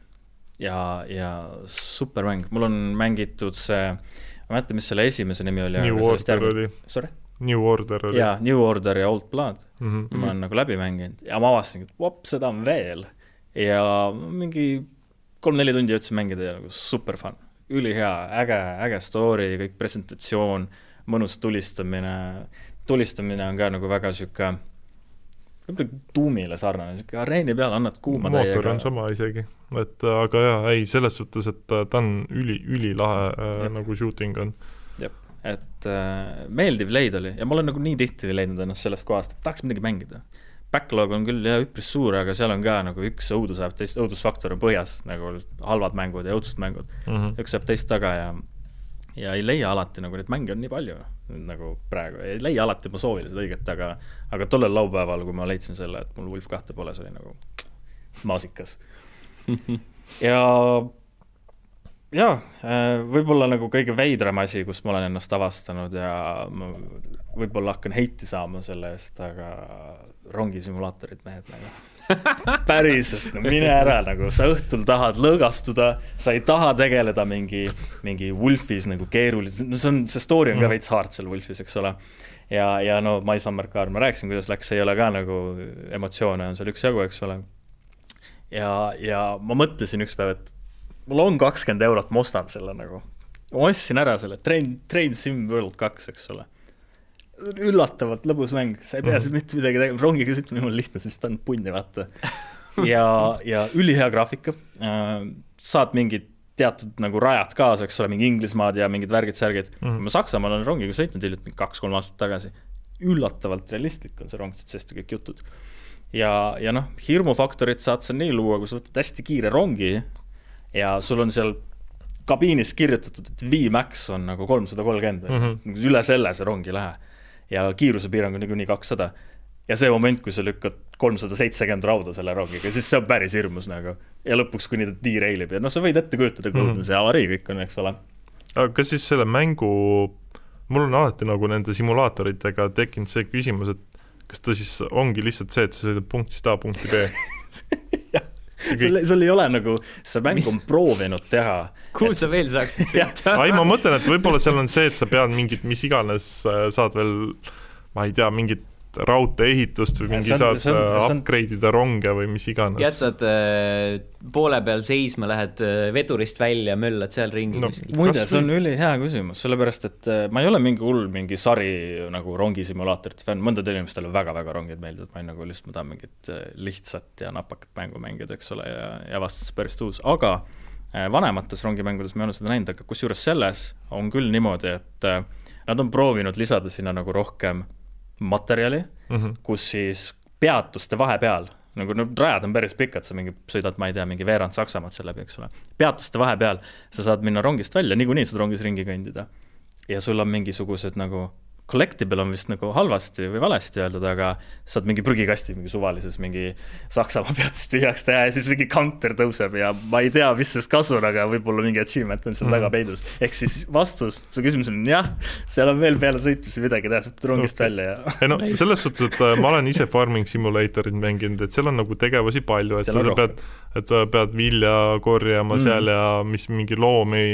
ja, ja super mäng, mul on mängitud see, ma ei mäleta, mis selle esimese nimi oli. New Order oli, Sorry? New Order oli. jaa, New Order ja Old Blood mm. -hmm. ma olen nagu läbi mänginud ja ma avastasin, et vop, seda on veel. ja mingi kolm-neli tundi jõudsin mängida ja nagu super fun, ülihea, äge, äge story, kõik presentatsioon, mõnus tulistamine, tulistamine on ka nagu väga sihuke, võib-olla tuumile sarnane, sihuke areeni peal annad kuuma mootor on sama isegi, et aga jaa, ei selles suhtes, et äh, ta on üli, ülilahe äh, nagu shooting on. et äh, meeldiv leid oli ja ma olen nagu nii tihti leidnud ennast sellest kohast, et tahaks midagi mängida. Backlog on küll jah üpris suur, aga seal on ka nagu üks õudus ajab teist, õudusfaktor on põhjas, nagu halvad mängud ja õudsed mängud. Mm -hmm. üks jääb teist taga ja ja ei leia alati nagu neid mänge on nii palju nagu praegu, ei leia alati oma soovilised õiget, aga aga tollel laupäeval, kui ma leidsin selle, et mul Wolf kahte pole, see oli nagu maasikas. ja jaa, võib-olla nagu kõige veidram asi, kus ma olen ennast avastanud ja ma võib-olla hakkan heiti saama selle eest, aga rongisimulaatorid, mehed nagu. päriselt, no mine ära nagu, sa õhtul tahad lõõgastuda, sa ei taha tegeleda mingi, mingi Wolfis nagu keerulise, no see on, see story on ka Mm. veits hard seal Wolfis, eks ole. ja, ja no My Summer Car, ma rääkisin, kuidas läks, ei ole ka nagu emotsioone on seal üksjagu, eks ole. ja, ja ma mõtlesin üks päev, et mul on kakskümmend eurot, ma ostan selle nagu. ma ostsin ära selle Train, Train Sim World kaks, eks ole. Üllatavalt lõbus mäng, sa ei pea Mhm. siin mitte midagi tegema, rongiga sõitmine on lihtne, sest ta on punni, vaata. ja, ja ülihea graafika, saad mingid teatud nagu rajad kaasa, eks ole, mingi Inglismaad ja mingid värgid-särgid mm. -hmm. ma Saksamaal olen rongiga sõitnud hiljuti, mingi kaks-kolm aastat tagasi. üllatavalt realistlik on see rong, sest kõik jutud. ja, ja noh, hirmufaktorit saad sa nii luua, kui sa võtad hästi kiire rongi ja sul on seal kabiinis kirjutatud, et VMAX on nagu kolmsada kolmkümmend Mhm., üle selle see rong ei lähe. Ja kiirusepiirang on niikuinii kakssada. ja see moment, kui sa lükkad kolmsada seitsekümmend rauda selle rongiga, siis see on päris hirmus nagu. ja lõpuks, kuni ta derail ib ja noh, sa võid ette kujutada, kui õudne Mhm. see avarii kõik on, eks ole. aga kas siis selle mängu mul on alati nagu nende simulaatoritega tekkinud see küsimus, et kas ta siis ongi lihtsalt see, et sa sõidad punktist A punkti B sul, sul ei ole nagu, see mäng on proovinud teha. kuhu sa veel saaksid sõita? Ei, ma mõtlen, et võib-olla seal on see, et sa pead mingit, mis iganes, äh, saad veel, ma ei tea, mingit raudtee-ehitust või mingi saad upgrade ida ronge või mis iganes. jätad äh, poole peal seisma, lähed äh, vedurist välja, möllad seal ringi no, kuskil. muide, see on ülihea küsimus, sellepärast et äh, ma ei ole mingi hull mingi sari nagu rongisimulaatorite fänn, mõndadele inimestele väga-väga rongid meeldivad, ma olen nagu lihtsalt, ma tahan mingit äh, lihtsat ja napakat mängu mängida, eks ole, ja, ja avastada see päris uus, aga äh, vanemates rongimängudes ma ei ole seda näinud, aga kusjuures selles on küll niimoodi, et äh, nad on proovinud lisada sinna nagu rohkem materjali mm, -hmm. kus siis peatuste vahepeal, nagu no rajad on päris pikad, sa mingi sõidad, ma ei tea, mingi veerand Saksamaad seal läbi, eks ole. peatuste vahepeal sa saad minna rongist välja, niikuinii saad rongis ringi kõndida. ja sul on mingisugused nagu collectible on vist nagu halvasti või valesti öeldud, aga saad mingi prügikasti mingi suvalises mingi Saksamaa peatust tühjaks teha ja siis mingi counter tõuseb ja ma ei tea, mis sellest kasu on, aga võib-olla mingi achievement on seal mm. taga peidus. ehk siis vastus su küsimusele on jah, seal on veel peale sõitmisi midagi teha, saab rongist okay. välja ja. ei no nice. selles suhtes, et äh, ma olen ise farming simulatorit mänginud, et seal on nagu tegevusi palju, et seal sa pead, et sa pead vilja korjama mm. seal ja mis mingi loomi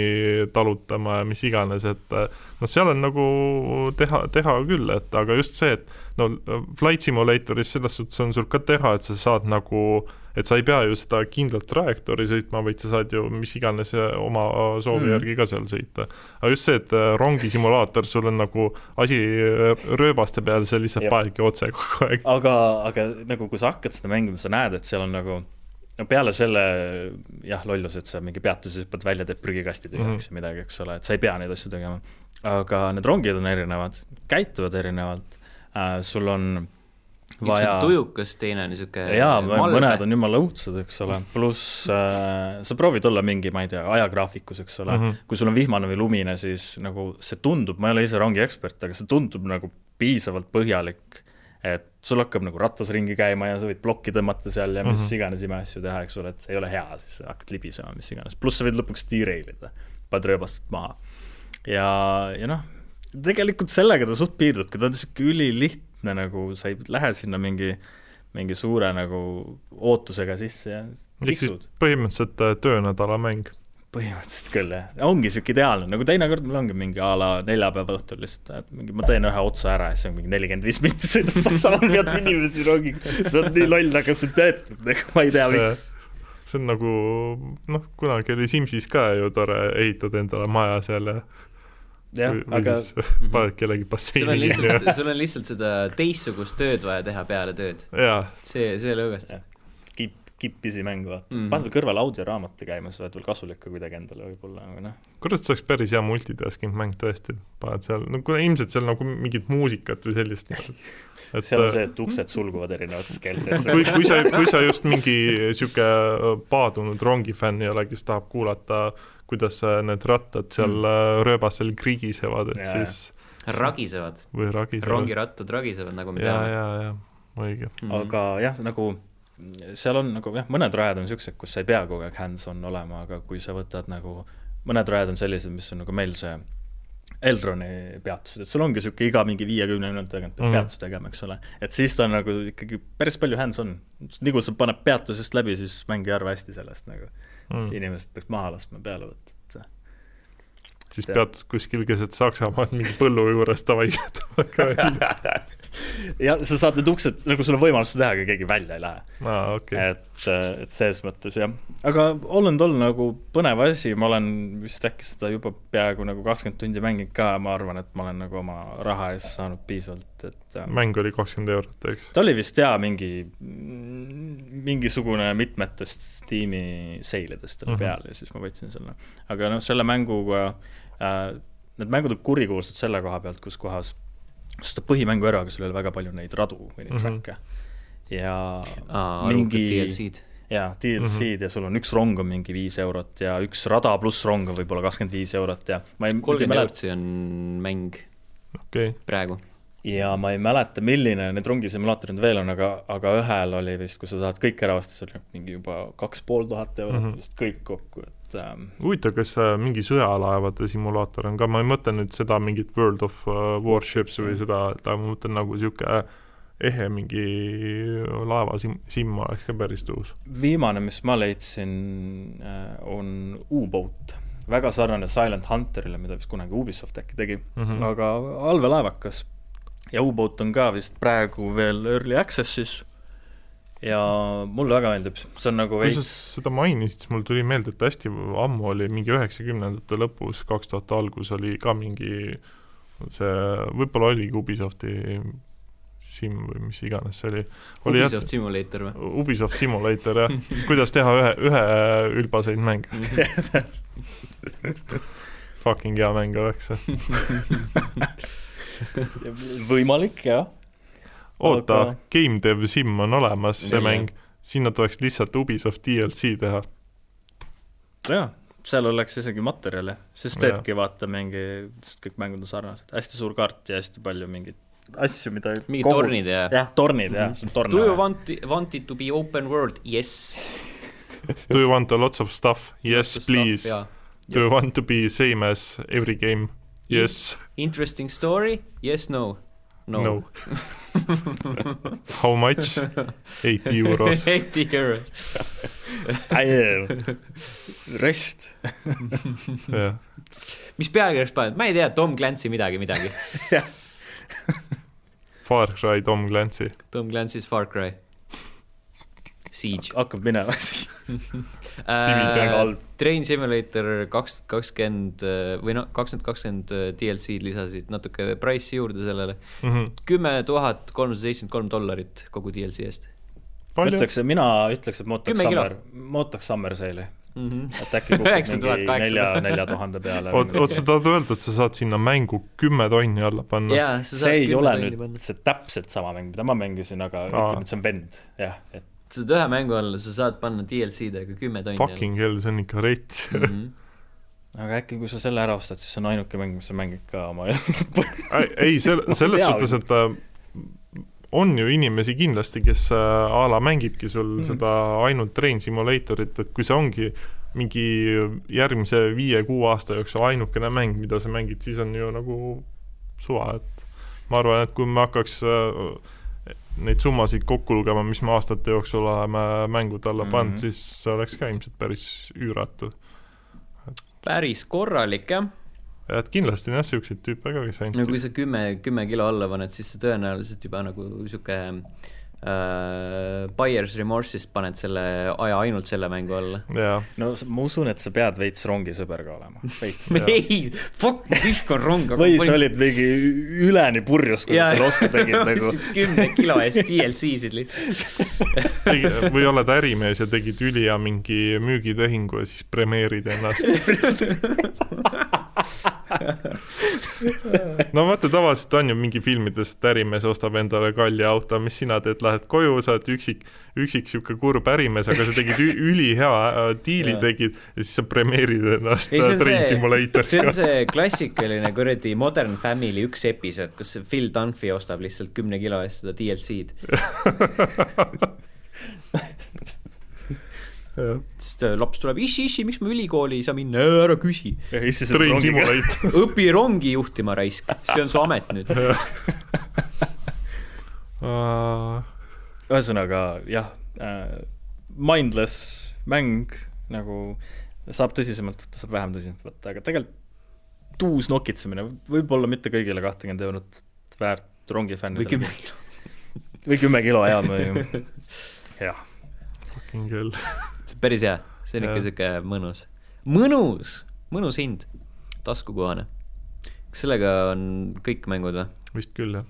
talutama ja mis iganes, et äh, noh, seal on nagu teha, teha küll, et aga just see, et no Flight Simulatoris selles suhtes on sul ka teha, et sa saad nagu, et sa ei pea ju seda kindlat trajektoori sõitma, vaid sa saad ju mis iganes oma soovi mm. järgi ka seal sõita. aga just see, et äh, rongisimulaator, sul on nagu asi äh, rööbaste peal, see lihtsalt paelibki otse kogu aeg. aga, aga nagu kui sa hakkad seda mängima, sa näed, et seal on nagu no peale selle jah, lollus, et sa mingi peatuses hüppad välja, teed prügikasti tühjaks mm -hmm. ja midagi, eks ole, et sa ei pea neid asju tegema aga need rongid on erinevad, käituvad erinevalt äh,, sul on vaja. tujukas, teine on niisugune. jaa, mõned on jumala õudsed, eks ole, pluss äh, sa proovid olla mingi, ma ei tea, ajagraafikus, eks ole mm, -hmm. kui sul on vihmane või lumine, siis nagu see tundub, ma ei ole ise rongi ekspert, aga see tundub nagu piisavalt põhjalik, et sul hakkab nagu ratas ringi käima ja sa võid plokki tõmmata seal ja mis mm -hmm. iganes imeasju teha, eks ole, et see ei ole hea, siis hakkad libisema, mis iganes, pluss sa võid lõpuks derail ida, paned rööbastut maha ja, ja noh, tegelikult sellega ta suht piirdubki, ta on niisugune ülilihtne nagu, sa ei lähe sinna mingi, mingi suure nagu ootusega sisse ja tiksud. põhimõtteliselt äh, töönädala mäng. põhimõtteliselt küll, jah. ongi niisugune ideaalne, nagu teinekord mul ongi mingi a la neljapäeva õhtul lihtsalt, mingi ma teen ühe otsa ära ja siis on mingi nelikümmend viis minti sõidad Saksamaal, pead inimesi rongiga. see on nii loll, aga see töötab, nagu ma ei tea, miks see on nagu noh, kunagi oli Simsis ka ju tore ehitada endale maja seal ja jah, aga mhm. paned kellegi basseini. sul on lihtsalt, sul on lihtsalt seda teistsugust tööd vaja teha peale tööd. see, see lõõgastab. kipp, kippisi mängu vaata mm -hmm., paned kõrvale audioraamatute käima, sa oled veel kasulik ka kuidagi endale võib-olla, aga noh. kurat, see oleks päris hea multitasking mäng tõesti, paned seal, no kuna ilmselt seal nagu mingit muusikat või sellist et seal on see, et uksed sulguvad erinevates keeltes kui, kui sa, kui sa just mingi niisugune paadunud rongifänn ei ole, kes tahab kuulata äh, kuidas need rattad seal mm. rööbastel krigisevad, et ja, siis ragisevad. või ragisevad. rongirattad ragisevad, nagu me ja, teame. ja, ja, õige mm. -hmm. aga jah, nagu seal on nagu jah, mõned rajad on niisugused, kus sa ei pea kogu aeg hands-on olema, aga kui sa võtad nagu, mõned rajad on sellised, mis on nagu meil see Elroni peatused, et sul ongi niisugune iga mingi viiekümne minuti tagant pead mm peatust tegema, eks ole. et siis ta on nagu ikkagi päris palju hands-on. nii kui sa paned peatusest läbi, siis mäng ei arva hästi sellest nagu mm.. inimesed peaks maha laskma peale võtta, et siis pead kuskil keset Saksamaad mingi põllu juures davai ja sa saad need uksed, nagu sul on võimalus seda teha, aga keegi välja ei lähe ah,. Okay. et, et selles mõttes jah, aga in all nagu põnev asi, ma olen vist äkki seda juba peaaegu nagu kakskümmend tundi mänginud ka, ma arvan, et ma olen nagu oma raha eest saanud piisavalt, et ähm, mäng oli kakskümmend eurot, eks? ta oli vist jaa, mingi, mingisugune mitmetest Steam'i seilidest oli uh mhm. -huh. peal ja siis ma võtsin selle. aga noh, selle mänguga äh,, need mängud on kurikuulsad selle koha pealt, kus kohas ostab põhimängu ära, aga sul ei ole väga palju neid radu või neid track'e mm. -hmm. ja Aa, mingi DLC-d. jaa, DLC-d mm -hmm. ja sul on üks rong on mingi viis eurot ja üks rada pluss rong on võib-olla kakskümmend viis eurot ja ma ei kolmkümmend eurot, see on mäng okay. praegu. ja ma ei mäleta, milline need rongisimulaatorid veel on, aga, aga ühel oli vist, kui sa tahad kõik ära osta, see oli mingi juba kaks pool tuhat eurot mm -hmm. vist kõik kokku, et ähm, huvitav, kas äh, mingi sõjalaevade simulaator on ka, ma ei mõtle nüüd seda mingit World of äh, Warships või seda, et ma mõtlen nagu niisugune ehe mingi laeva sim, sim oleks ka päris tuus. viimane, mis ma leidsin, on U-boat. väga sarnane Silent Hunterile, mida vist kunagi Ubisoft äkki tegi mm. -hmm. aga allveelaevakas. ja U-boat on ka vist praegu veel early access'is ja mulle väga meeldib, see on nagu kui sa veits, seda mainisid, siis mul tuli meelde, et hästi ammu oli mingi üheksakümnendate lõpus, kaks tuhat algus oli ka mingi see, võib-olla oligi Ubisofti sim või mis iganes see oli. oli Ubisoft Simulator või? Ubisoft Simulator jah, kuidas teha ühe, ühe ülbaseid mänge. Fucking hea mäng oleks see. võimalik jah. Oota Aga-, Game Dev Sim on olemas, see Nii, mäng, sinna tuleks lihtsalt Ubisoft DLC teha. jah, seal oleks isegi materjali, Jaa. teedki vaata mingi, sest kõik mängud on sarnased, hästi suur kaart ja hästi palju mingeid asju, mida mingid tornid ja jah, tornid jah, see on torn. Do you want, want it to be open world? Yes. Do you want a lots of stuff? Yes, please. Yeah. Do you want to be same as every game? Yes, Interesting story? Yes, no. No, no.. How much? Eighty euros. Eighty euros. rest. jah, mis pealkirjaks paned? ma ei tea, Tom Clancy midagi, midagi. Far Cry Tom Clancy. Tom Clancy's Far Cry. Siege. hakkab minema siis. Division halb. Train Simulator kaks tuhat kakskümmend või noh, kaks tuhat kakskümmend DLC-d lisasid natuke price'i juurde sellele. Mhm. kümme tuhat kolmsada seitsekümmend kolm dollarit kogu DLC eest ütleks, mina ütleks, et ma ootaks. Summer, ma ootaks Summer Sale'i, mm. -hmm. et äkki kukub mingi nelja, nelja tuhande peale. oot, oot, sa tahad öelda, et sa saad sinna mängu kümme tonni alla panna? jaa, see ei ole nüüd see täpselt sama mäng, mida ma mängisin, aga Aa. ütleme, et see on vend, jah, et sa saad ühe mängu alla, sa saad panna DLC-dega kümme tonni Fucking hell, see on ikka rets. mm. -hmm. aga äkki, kui sa selle ära ostad, siis see on ainuke mäng, mis sa mängid ka oma elu. ei, sel-, selles suhtes, et äh, on ju inimesi kindlasti, kes äh, a la mängibki sul mm. -hmm. seda ainult Train Simulatorit, et kui see ongi mingi järgmise viie-kuue aasta jooksul ainukene mäng, mida sa mängid, siis on ju nagu suva, et ma arvan, et kui me hakkaks äh, neid summasid kokku lugema, mis me aastate jooksul oleme mängude alla pannud mm, Mhm. -hmm. siis see oleks ka ilmselt päris üüratu. päris korralik jah, et kindlasti on jah, siukseid tüüpe ka, kes no ainult kui sa kümme, kümme kilo alla paned, siis sa tõenäoliselt juba nagu sihuke äh, buyer's remorse'ist paned selle aja ainult selle mängu alla. jaa, no ma usun, et sa pead veits rongisõber ka olema, veits. ei, fuck, vihkan ronga. või sa olid mingi üleni purjus, kui sa selle ostu tegid nagu. kümne kilo eest DLC-sid lihtsalt. Või oled ärimees ja tegid ülihea mingi müügitehingu ja siis premeerid ennast. no vaata, tavaliselt on ju mingi filmides, et ärimees ostab endale kalli auto, mis sina teed, lähed koju, sa oled üksik, üksik sihuke kurb ärimees, aga sa tegid ülihea äh, diili tegid ja siis sa premeerid ennast Ei, Train see- see Simulatoriga on. see klassikaline kuradi Modern Family üks episood, kus Phil Dunphy ostab lihtsalt kümne kilo eest seda DLC-d. siis ta- laps tuleb, issi, issi, miks ma ülikooli ei saa minna, ära küsi. Õpi rongi juhtima raisk, see on su amet nüüd. ühesõnaga jah äh,, mindless mäng nagu saab tõsisemalt võtta, saab vähem tõsisemalt võtta, aga tegelikult tuus nokitsemine, võib-olla mitte kõigile kahtekümmend eurot väärt rongifännidele. või kümme kilo. või kümme kilo ja või jah, Fucking hell. Päris hea, see on ikka sihuke mõnus, mõnus, mõnus hind, taskukohane. kas sellega on kõik mängud või? vist küll jah.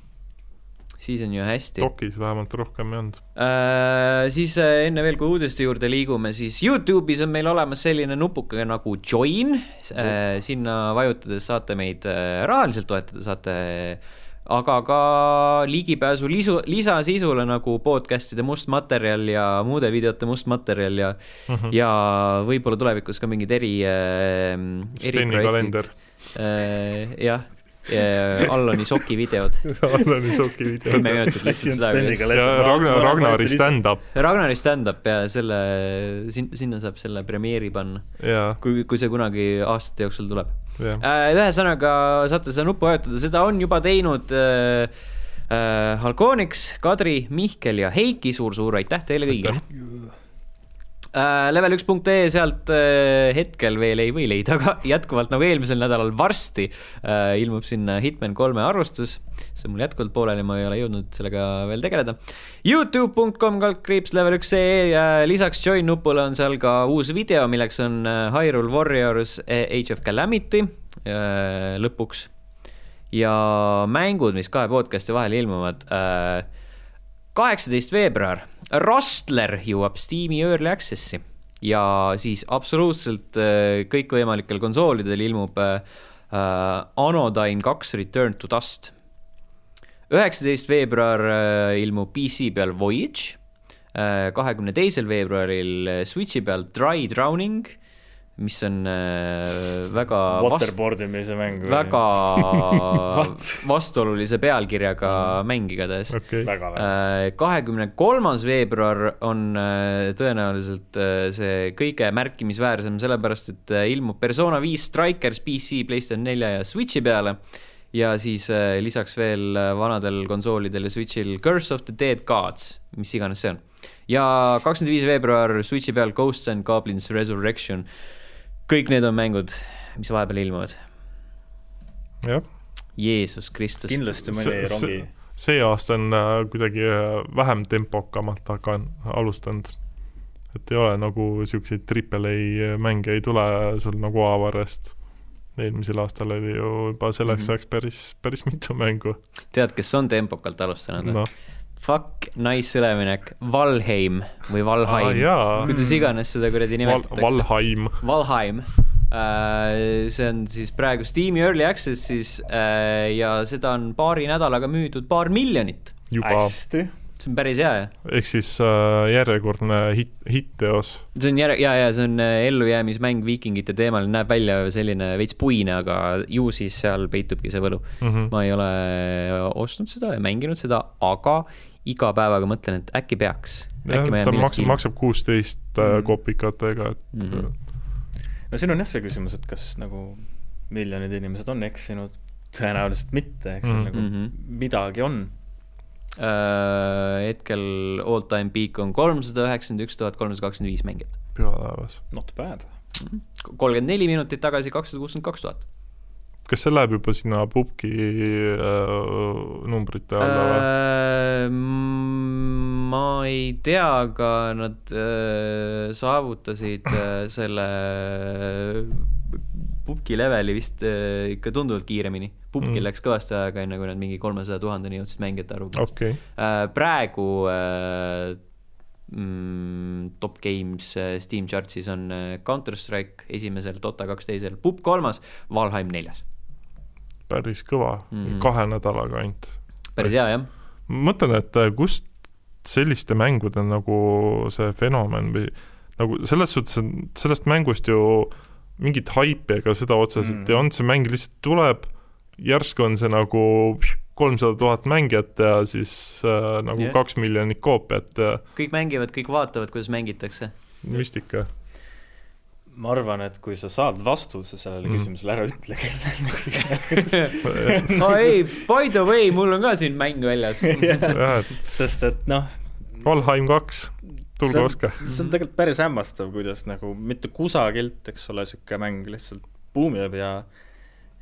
siis on ju hästi. dokis vähemalt rohkem ei olnud. Äh, siis äh, enne veel, kui uudiste juurde liigume, siis Youtube'is on meil olemas selline nupuke nagu join äh,. sinna vajutades saate meid äh, rahaliselt toetada, saate aga ka ligipääsu lisu, lisasisule nagu podcast'ide must materjal ja muude videote must materjal ja mm, -hmm. ja võib-olla tulevikus ka mingid eri äh,. Steni kalender. äh,. jah, Allani soki videod. Allani Soki video. kümme minutit lihtsalt seda, ja Ragnar, Ragnari. stand-up Ragnari stand-up ja selle, sinna saab selle premeeri panna, ja, kui, kui see kunagi aastate jooksul tuleb. jah. ühesõnaga saate seda nuppu vajutada, seda on juba teinud äh, äh, Halkonix, Kadri, Mihkel ja Heiki suur,, suur-suur aitäh teile kõigile. Äh, level1.ee, sealt äh, hetkel veel ei või leida, aga jätkuvalt nagu eelmisel nädalal varsti äh, ilmub sinna Hitman kolme arvustus. See on mul jätkuvalt pooleli, ma ei ole jõudnud sellega veel tegeleda. Youtube.com kaldkriips level1.ee ja lisaks join nupule on seal ka uus video, milleks on äh, Hyrule Warriors äh, Age of Calamity äh, lõpuks. ja mängud, mis kahe podcast'i vahel ilmuvad kaheksateist veebruar, Rustler jõuab Steam'i Early Access'i ja siis absoluutselt kõikvõimalikel konsoolidel ilmub äh, Anodyne kaks Return to Dust. Üheksateist veebruar äh, ilmub PC peal Voyage, kahekümne teisel veebruaril äh, Switchi peal Dry Drowning, mis on äh, väga vast- Waterboard imise mäng. väga vastuolulise pealkirjaga mäng igatahes. kahekümne kolmas veebruar on äh, tõenäoliselt äh, see kõige märkimisväärsem, sellepärast et äh, ilmub Persona viis Strikers PC, PlayStation nelja ja Switchi peale. Ja siis äh, lisaks veel äh, vanadel konsoolidel ja Switchil Curse of the Dead Gods, mis iganes see on. ja kakskümmend viis veebruar Switchi peal Ghosts and Goblins Resurrection. kõik need on mängud, mis vahepeal ilmuvad. jah. Jeesus Kristus. kindlasti mõni rongi, see aasta on äh, kuidagi äh, vähem tempokamalt hakan-, alustanud. et ei ole nagu siukseid triple A mänge ei tule sul nagu avarest. Eelmisel aastal oli ju juba selleks Mhm. ajaks päris, päris mitu mängu. tead, kes on tempokalt alustanud no.? Fuck, nice üleminek, Valheim või Valheim, jaa, kuidas iganes seda kuradi Val-, nimetatakse. Valheim, Valheim. see on siis praegu Steam'i Early Access'is äh, ja seda on paari nädalaga müüdud paar miljonit. hästi. See on päris hea, jah. ehk siis äh, järjekordne hitt, hitt-teos. see on järg-, ja, ja see on äh, ellujäämismäng viikingite teemal, näeb välja selline veits puine, aga ju siis seal peitubki see võlu. Mhm. ma ei ole ostnud seda ja mänginud seda, aga iga päevaga mõtlen, et äkki peaks. ta maksab, maksab kuusteist äh, Mhm. kopikatega, et Mhm. no siin on jah see küsimus, et kas nagu miljonid inimesed on eksinud, tõenäoliselt mitte, eks seal Mhm. nagu Mhm. midagi on. Äh, hetkel all time peak on kolmsada üheksakümmend üks tuhat kolmsada kakskümmend viis mängijat. püha taevas. Not bad. kolmkümmend neli minutit tagasi kakssada kuuskümmend kaks tuhat. kas see läheb juba sinna pubgi äh, numbrite alla või? Äh, ma ei tea, aga nad äh, saavutasid äh, selle pubgi leveli vist äh, ikka tunduvalt kiiremini. pubgil Mm. läks kõvasti aega, enne kui nad mingi kolmesaja tuhandeni jõudsid mängijate arvu poolest okei, äh,. praegu äh, mm, top games äh, Steam chart'is on äh, Counter Strike esimesel, Dota kaks teisel, Pub kolmas, Valheim neljas. päris kõva mm, kahe nädalaga ainult. päris hea jah. mõtlen, et äh, kust selliste mängude nagu see fenomen või nagu selles suhtes, et sellest mängust ju mingit haipi ega seda otseselt Mm. ei olnud, see mäng lihtsalt tuleb, järsku on see nagu kolmsada tuhat mängijat ja siis äh, nagu yeah. kaks miljonit koopiat ja kõik mängivad, kõik vaatavad, kuidas mängitakse. müstika. ma arvan, et kui sa saad vastuse sellele Mm. küsimusele, ära ütle kellelegi. aa ei, by the way, mul on ka siin mäng väljas. sest et noh, Valheim kaks, on- ostke. see on tegelikult päris hämmastav, kuidas nagu mitte kusagilt, eks ole, sihuke mäng lihtsalt buumib ja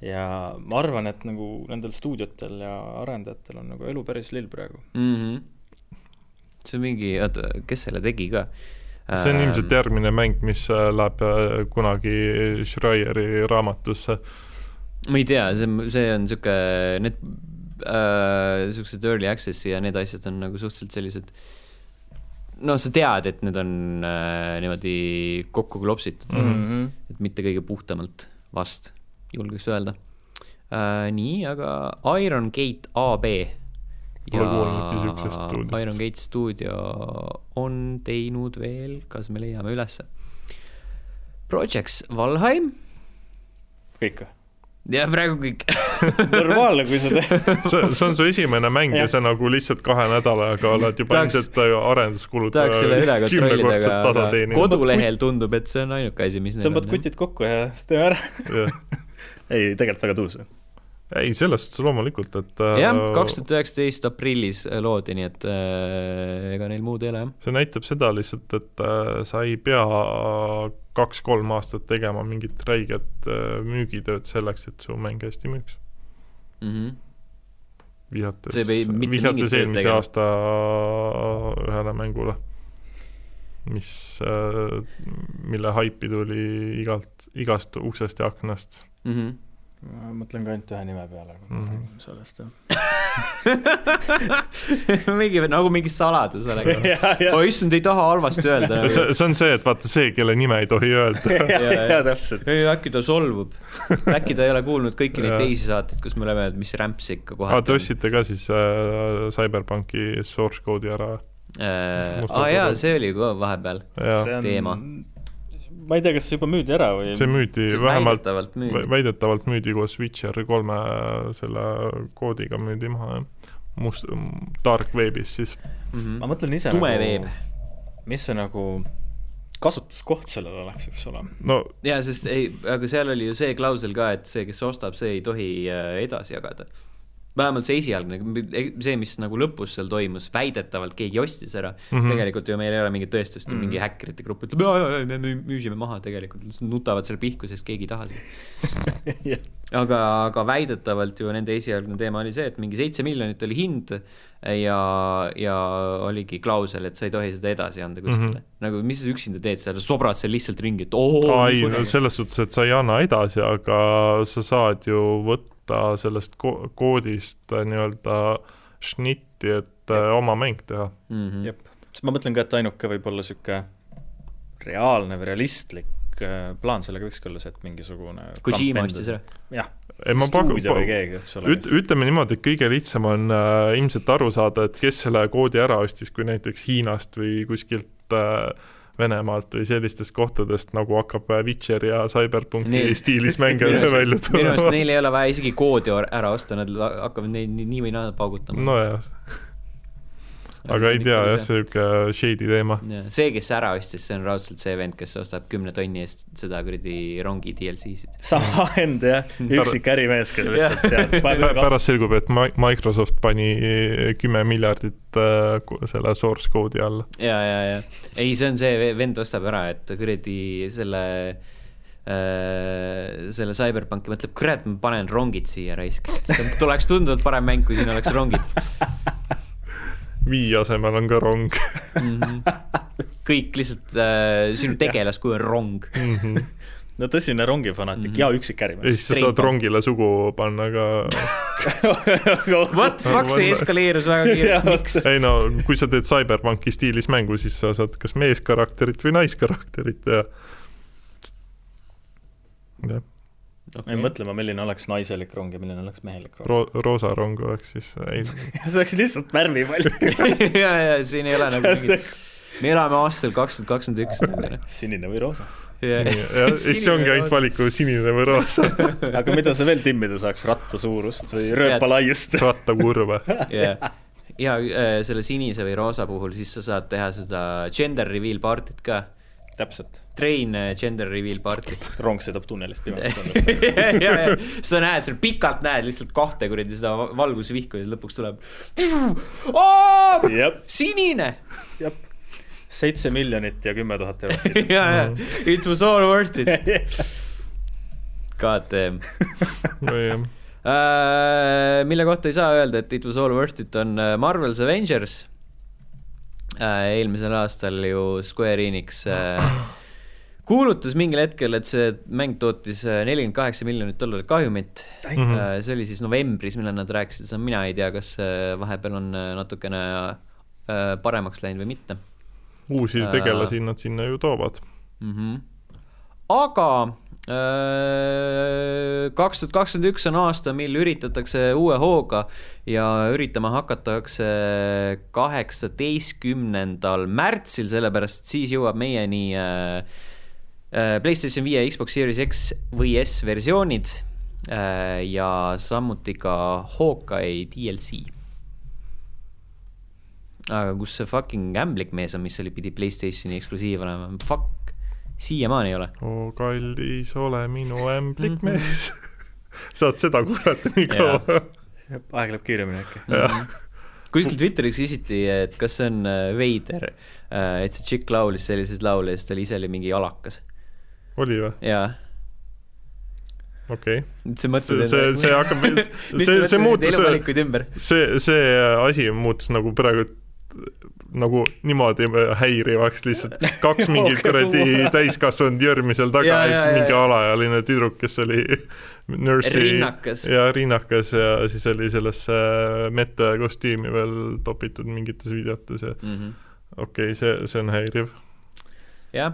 ja ma arvan, et nagu nendel stuudiotel ja arendajatel on nagu elu päris lill praegu. Mhm. see on mingi, oota, kes selle tegi ka? see on ilmselt järgmine mäng, mis äh, läheb äh, kunagi Schreieri raamatusse. ma ei tea, see on, see on sihuke, need äh, siuksed early access'i ja need asjad on nagu suhteliselt sellised no sa tead, et need on äh, niimoodi kokku klopsitud mm. -hmm. et mitte kõige puhtamalt vast, julgeks öelda äh,. nii, aga Iron Gate AB. Pole kuulnudki siuksest stuudiost. Iron Gate stuudio on teinud veel, kas me leiame ülesse? Projects Valheim, kõik või? Ja praegu kõik normaalne, kui sa teed. see, see on su esimene mäng ja Jah. sa nagu lihtsalt kahe nädalaga oled juba Tahaks- ilmselt arenduskulud tahaks selle üle kontrollida, kümnekordselt tasa aga teeninud. kodulehel tundub, et see on ainuke asi, mis tõmbad kutid kokku ja teeme ära. ei, tegelikult väga tuus. ei, selles suhtes loomulikult, et jah, äh, kaks tuhat üheksateist aprillis loodi, nii et äh, ega neil muud ei ole jah. see näitab seda lihtsalt, et äh, sa ei pea kaks-kolm aastat tegema mingit räiget äh, müügitööd selleks, et su mäng hästi müüks. Vihjates mitte, mingit vihjates tööd eelmise tegema. aasta ühele mängule, mis, mille haipi tuli igalt, igast uksest ja aknast. Mhm. Ma mõtlen ka ainult ühe nime peale, Mhm. räägime sellest mingi nagu mingi saladus oleks. ja, ja, oi issand, ei taha halvasti öelda nagu. see, see on see, et vaata see, kelle nime ei tohi öelda. ja, ja täpselt. ei, äkki ta solvub. äkki ta ei ole kuulnud kõiki neid Jaa. teisi saateid, kus me oleme öelnud, mis rämps ikka kohati te ostsite ka siis äh, Cyberpunki source code'i ära? äh,. Aa jaa, turul. see oli ka vahepeal. jaa, teema. Ma ei tea, kas see juba müüdi ära või? see müüdi vähemalt, väidetavalt müüdi. koos Witcher kolme selle koodiga müüdi maha, jah. must, dark web'is siis. ma mõtlen ise tume nagu veeb., mis see nagu kasutuskoht sellel oleks, eks ole. no jaa, sest ei, aga seal oli ju see klausel ka, et see, kes ostab, see ei tohi äh, edasi jagada. Vähemalt see esialgne, see, mis nagu lõpus seal toimus, väidetavalt keegi ostis ära mm. Mhm. -hmm. tegelikult ju meil ei ole mingit tõestust mm, -hmm. mingi häkkerite grupp ütleb, jaa, jaa, jaa, me müü- müüsime maha tegelikult, nutavad seal pihku, sest keegi ei taha seda. aga, aga väidetavalt ju nende esialgne teema oli see, et mingi seitse miljonit oli hind ja, ja oligi klausel, et sa ei tohi seda edasi anda kuskile mm. Mhm. -hmm. nagu mis sa üksinda teed seal, sobrad seal lihtsalt ringi, et oo. ai, no selles suhtes, et sa ei anna edasi, aga sa saad ju võtta sellest ko- koodist äh, nii-öelda šnitti, et äh, oma mäng teha. mm. -hmm. jep, sest ma mõtlen ka, et ainuke võib-olla sihuke reaalne või realistlik äh, plaan sellega võikski olla see, et mingisugune Kojima ostis ära. jah, ei, ma pakun, üt-, ütleme niimoodi, et kõige lihtsam on äh, ilmselt aru saada, et kes selle koodi ära ostis, kui näiteks Hiinast või kuskilt äh, Venemaalt või sellistest kohtadest, nagu hakkab äh, Witcher ja Cyberpunki Neil- stiilis mänge välja arust, minu arust tulema. neil ei ole vaja isegi koodi ära osta, nad hakkavad neid nii või naa paugutama. nojah, aga ei tea jah, sihuke shady teema. see, kes ära ostis, see on raudselt see vend, kes ostab kümne tonni eest seda kuradi rongi DLC-sid. sama vend jah, üksik ärimees, kes lihtsalt teab, pärast selgub, et Mi- Microsoft pani kümme miljardit äh, selle source code'i alla. ja, ja, ja ei, see on see ve- vend ostab ära, et kuradi selle äh, selle CyberPunki mõtleb, kurat, ma panen rongid siia raisk. tuleks tunduvalt parem mäng, kui siin oleks rongid Vii asemel on ka rong mm. -hmm. kõik lihtsalt äh,, sinu tegelaskuju on rong. mm. -hmm. no tõsine rongifanaatik Mhm. ja üksik ja siis sa saad rongile sugu panna ka. What fuck, see eskaleerus väga kiirelt, miks? ei no kui sa teed CyberPunki stiilis mängu, siis sa saad kas meeskarakterit või naiskarakterit ja. jah, me mõtleme, milline oleks naiselik rong ja milline oleks mehelik rong. ro-, roosa rong oleks siis, ei, see oleks lihtsalt värvipall. ja, ja siin ei ole nagu mingit, me elame aastal kaks tuhat kakskümmend üks sinine või roosa. ja siis see ongi ainult valiku sinine või roosa, aga mida sa veel timmida saaks, ratta suurust või rööpa laiust? rattakurve. ja, ja äh, selle sinise või roosa puhul siis sa saad teha seda gender reveal party't ka. täpselt, Train äh, gender reveal party. rong sõidab tunnelist pimedast ja, ja, ja sa näed seal pikalt näed lihtsalt kahte kuradi seda va- valgusvihku ja siis lõpuks tuleb. sinine seitse miljonit ja kümme tuhat eurot. ja, ja it was all worth it. God damn. Äh, mille kohta ei saa öelda, et it was all worth it, on äh, Marvel's Avengers. Eelmisel aastal ju Square Enix äh, kuulutas mingil hetkel, et see mäng tootis äh, nelikümmend kaheksa miljonit dollarit kahjumit. Mhm. see oli siis novembris, millal nad rääkisid seda, mina ei tea, kas äh, vahepeal on äh, natukene äh, paremaks läinud või mitte uusi tegelasi nad sinna ju toovad. mm. -hmm. aga kaks tuhat kakskümmend üks on aasta, mil üritatakse uue hooga ja üritama hakatakse kaheksateistkümnendal märtsil, sellepärast et siis jõuab meieni äh, äh, PlayStation viie, Xbox Series X või S versioonid ja samuti ka Hawkeye DLC aga kus see fucking ämblik mees on, mis oli, pidi Playstationi eksklusiiv olema, fuck, siiamaani ei ole. oo kallis, ole minu ämblik mhm. mees saad seda kuulata nii kaua. aeg läheb kiiremini äkki. Mhm. kuskil Twitteris küsiti, et kas see on äh, veider, äh, et see tšikk laulis selliseid laule ja siis ta ise oli mingi alakas. oli või? jaa okei okay.. see see, see, see hakkab, see, see muutus, see, see asi muutus nagu praegu nagu niimoodi häirivaks lihtsalt, kaks mingit kuradi täiskasvanud jörmi seal taga ja, ja siis mingi alaealine tüdruk, kes oli nurse'i rinnakas. ja rinnakas ja siis oli sellesse mette kostüümi veel topitud mingites videotes ja mm -hmm. okei okay,, see, see on häiriv. Jah,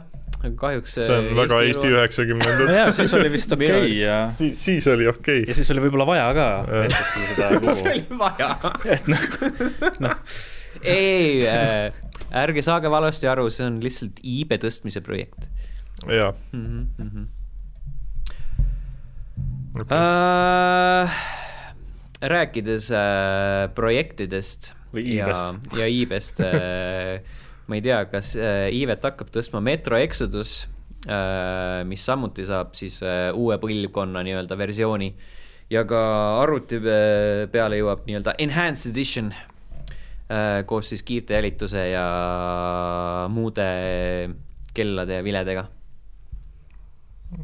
kahjuks see on väga Eesti üheksakümnendad. Jaa, siis oli vist okei okay, ja siis, siis oli okei. Okay.. ja siis oli võib-olla vaja ka siis oli vaja. et noh, noh ei äh,, ärge saage valesti aru, see on lihtsalt iibe tõstmise projekt. jaa mm. -hmm. Okay. Uh, rääkides uh, projektidest Või iibest. ja, iibest uh, ma ei tea, kas uh, iivet hakkab tõstma Metro Exodus uh,, mis samuti saab siis uh, uue põlvkonna nii-öelda versiooni ja ka arvuti peale jõuab nii-öelda enhanced edition Äh, koos siis kiirte jälituse ja muude kellade ja viledega.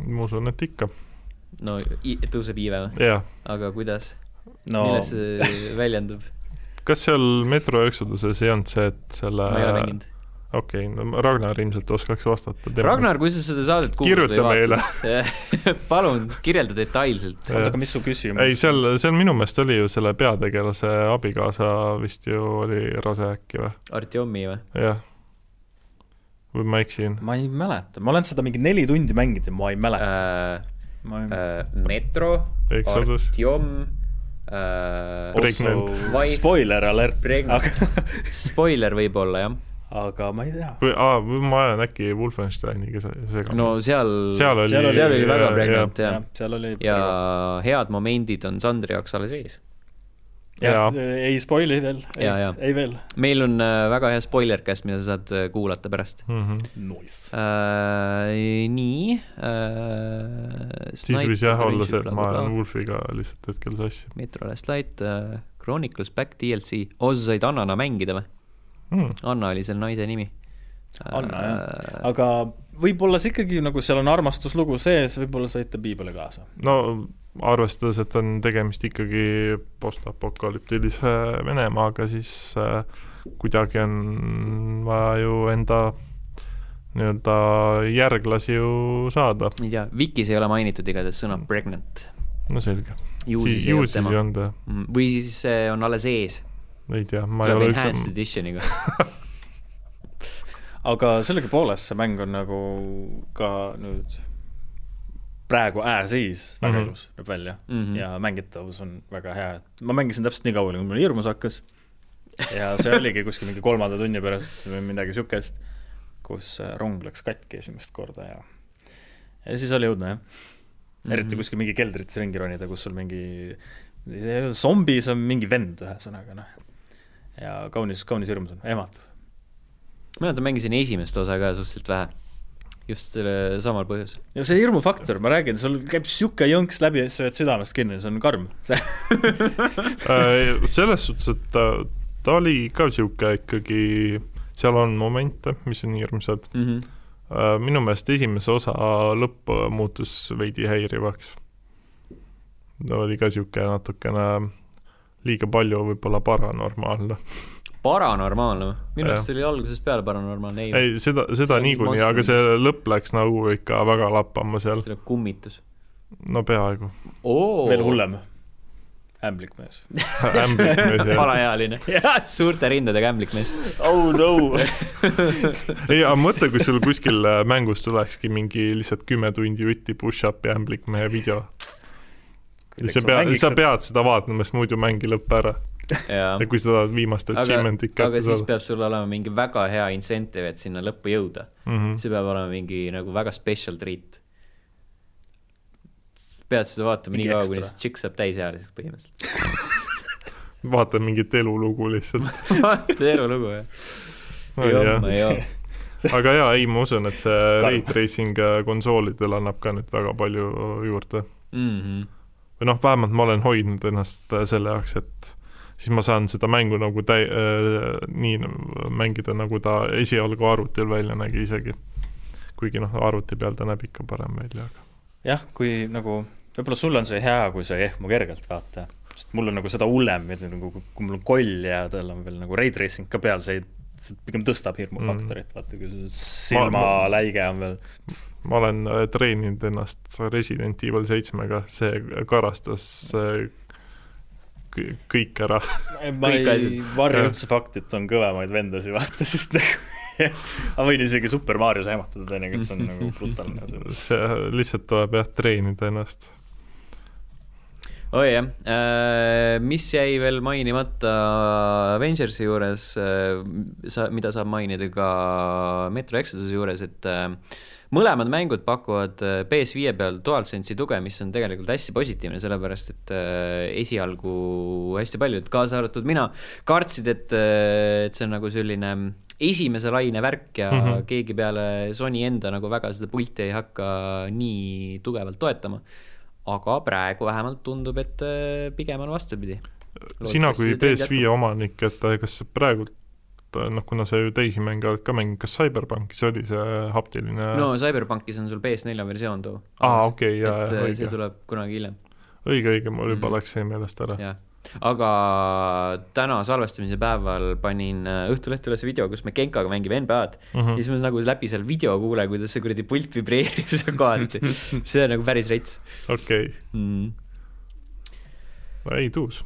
ma usun, et ikka. no tõuseb iive või? aga kuidas no.? milles see väljendub? kas seal Metro Exoduses ei olnud see, et selle ma ei ole mänginud okei okay,, no Ragnar ilmselt oskaks vastata. Ragnar, kui sa seda saadet kuulad või vaatad, palun kirjelda detailselt. oota, aga mis su küsimus? ei, seal, seal minu meelest oli ju selle peategelase abikaasa vist ju oli rase äkki või? Artjomi või? jah. või ma eksin? ma ei mäleta, ma olen seda mingi neli tundi mänginud ja ma ei mäleta äh,. Äh, Metro, Artjom äh,. Spoiler alert. Aga... spoiler võib-olla jah aga ma ei tea. või, aa, ma ajan äkki Wolfensteiniga segama. no seal, seal oli, seal oli, seal oli väga pregnant jah. seal oli. ja head momendid on Sandri jaoks alles ees. jah ja., ei spoil'i veel, ei, ei veel. meil on äh, väga hea spoiler-cast, mida sa saad äh, kuulata pärast mm. -hmm. Nice äh,. nii äh,. siis võis jah olla see, et ma ajan Wolfiga lihtsalt hetkel sassi. Metro Last Light äh,, Chronicles Back DLC, oo sa said Annana mängida või? Mm.. Anna oli selle naise nimi. Anna jah, äh, aga võib-olla see ikkagi nagu seal on armastuslugu sees, võib-olla saite piibli kaasa. no arvestades, et on tegemist ikkagi postapokalüptilise Venemaaga, siis äh, kuidagi on vaja ju enda nii-öelda järglasi ju saada. ei tea, Vikis ei ole mainitud igatahes sõna pregnant. no selge. ju siis ei olnud jah. Mm, või siis see on alles ees ei tea, ma ei ole üldse. Enhanced editioniga aga sellegipoolest see mäng on nagu ka nüüd praegu äärseis väga mm -hmm. ilus näeb välja mm -hmm. ja mängitavus on väga hea, et ma mängisin täpselt nii kaua, kui mul hirmus hakkas. ja see oligi kuskil mingi kolmanda tunni pärast või midagi siukest, kus äh, rong läks katki esimest korda ja, ja siis oli õudne jah. eriti mm -hmm. kuskil mingi keldrites ringi ronida, kus sul mingi, zombis on mingi vend, ühesõnaga noh ja kaunis, kaunis hirmus on, ehmatav. ma mäletan, mängisin esimest osa ka suhteliselt vähe. just selle samal põhjusel. ja see hirmufaktor, ma räägin, sul käib sihuke jõnks läbi ja sa jääd südamest kinni, see on karm äh, selles suhtes, et ta, ta oli ka sihuke ikkagi, seal on momente, mis on hirmsad mm. -hmm. minu meelest esimese osa lõpp muutus veidi häirivaks. ta oli ka sihuke natukene liiga palju võib-olla paranormaalne paranormaalne või? minu arust oli algusest peale paranormaalne. ei, ei, seda, seda niikuinii, aga see lõpp läks nagu ikka väga lappama seal. see oli kummitus. no peaaegu. veel hullem. ämblikmees ämblikmees, jah. alaealine suurte rindadega ämblikmees. oh no ei, aga mõtle, kui sul kuskil mängus tulekski mingi lihtsalt kümme tundi jutti push-up'i ämblikmehe video sa pead, sa pead seda vaatama, sest muidu mäng ei lõpe ära. ja kui sa tahad viimast achievement'it kätte saada. aga siis peab sul olema mingi väga hea incentive, et sinna lõppu jõuda mm. -hmm. see peab olema mingi nagu väga special treat. pead seda vaatama nii kaua, kuni see tšikk saab täisealiseks põhimõtteliselt. vaatan mingit elulugu lihtsalt. vaata elulugu jah. jomma joo. aga jaa, ei, ma usun, et see ray tracing äh, konsoolidel annab ka nüüd väga palju juurde. Mhm. Või noh, vähemalt ma olen hoidnud ennast äh, selle jaoks, et siis ma saan seda mängu nagu täi- äh,, nii mängida, nagu ta esialgu arvutil välja nägi isegi. kuigi noh, arvuti peal ta näeb ikka parem välja, aga jah, kui nagu, võib-olla sul on see hea, kui sa ei ehmu kergelt, vaata. sest mul on nagu seda hullem, nagu kui mul on koll ja tal on veel nagu ray tracing ka peal, see, see pigem tõstab hirmufaktorit mm., vaata, kui silmaläige on veel. ma olen äh, treeninud ennast Resident Evil seitsmega, see karastas äh, kõ- kõik ära. ma ei varja üldse fakti, et on kõvemaid vendasid, vaata, sest nagu ma võin isegi Super Marios ehmatada teinekord, see on nagu brutaalne. see lihtsalt tuleb jah, treenida ennast. Oi jah, mis jäi veel mainimata Avengersi juures, sa, mida saab mainida ka Metro Exoduse juures, et äh, mõlemad mängud pakuvad äh, PS5 peal DualSense'i tuge, mis on tegelikult hästi positiivne, sellepärast et esialgu hästi paljud, kaasa arvatud mina, kartsid, et, et see on nagu selline esimese laine värk ja mm. -hmm. keegi peale Sony enda nagu väga seda pulti ei hakka nii tugevalt toetama aga praegu vähemalt tundub, et äh, pigem on vastupidi. sina kui PS5 omanik, et äh, kas praegult noh, kuna sa ju teisi mänge oled ka mänginud, kas Cyberpunkis oli see haptiline no Cyberpunkis on sul PS4 versioon too. aa, okei, jaa, jaa, äh, see õige, tuleb kunagi hiljem, õige, õige, mul juba Mhm. läks see meelest ära. jah. Aga täna salvestamise päeval panin äh, Õhtulehte üles video, kus me Genkaga mängime NBA-d Mhm. ja siis ma nagu läbi seal video kuulen, kuidas see kuradi pult vibreerib seal kohati. see on nagu päris rets okei, mm.. ei tuus.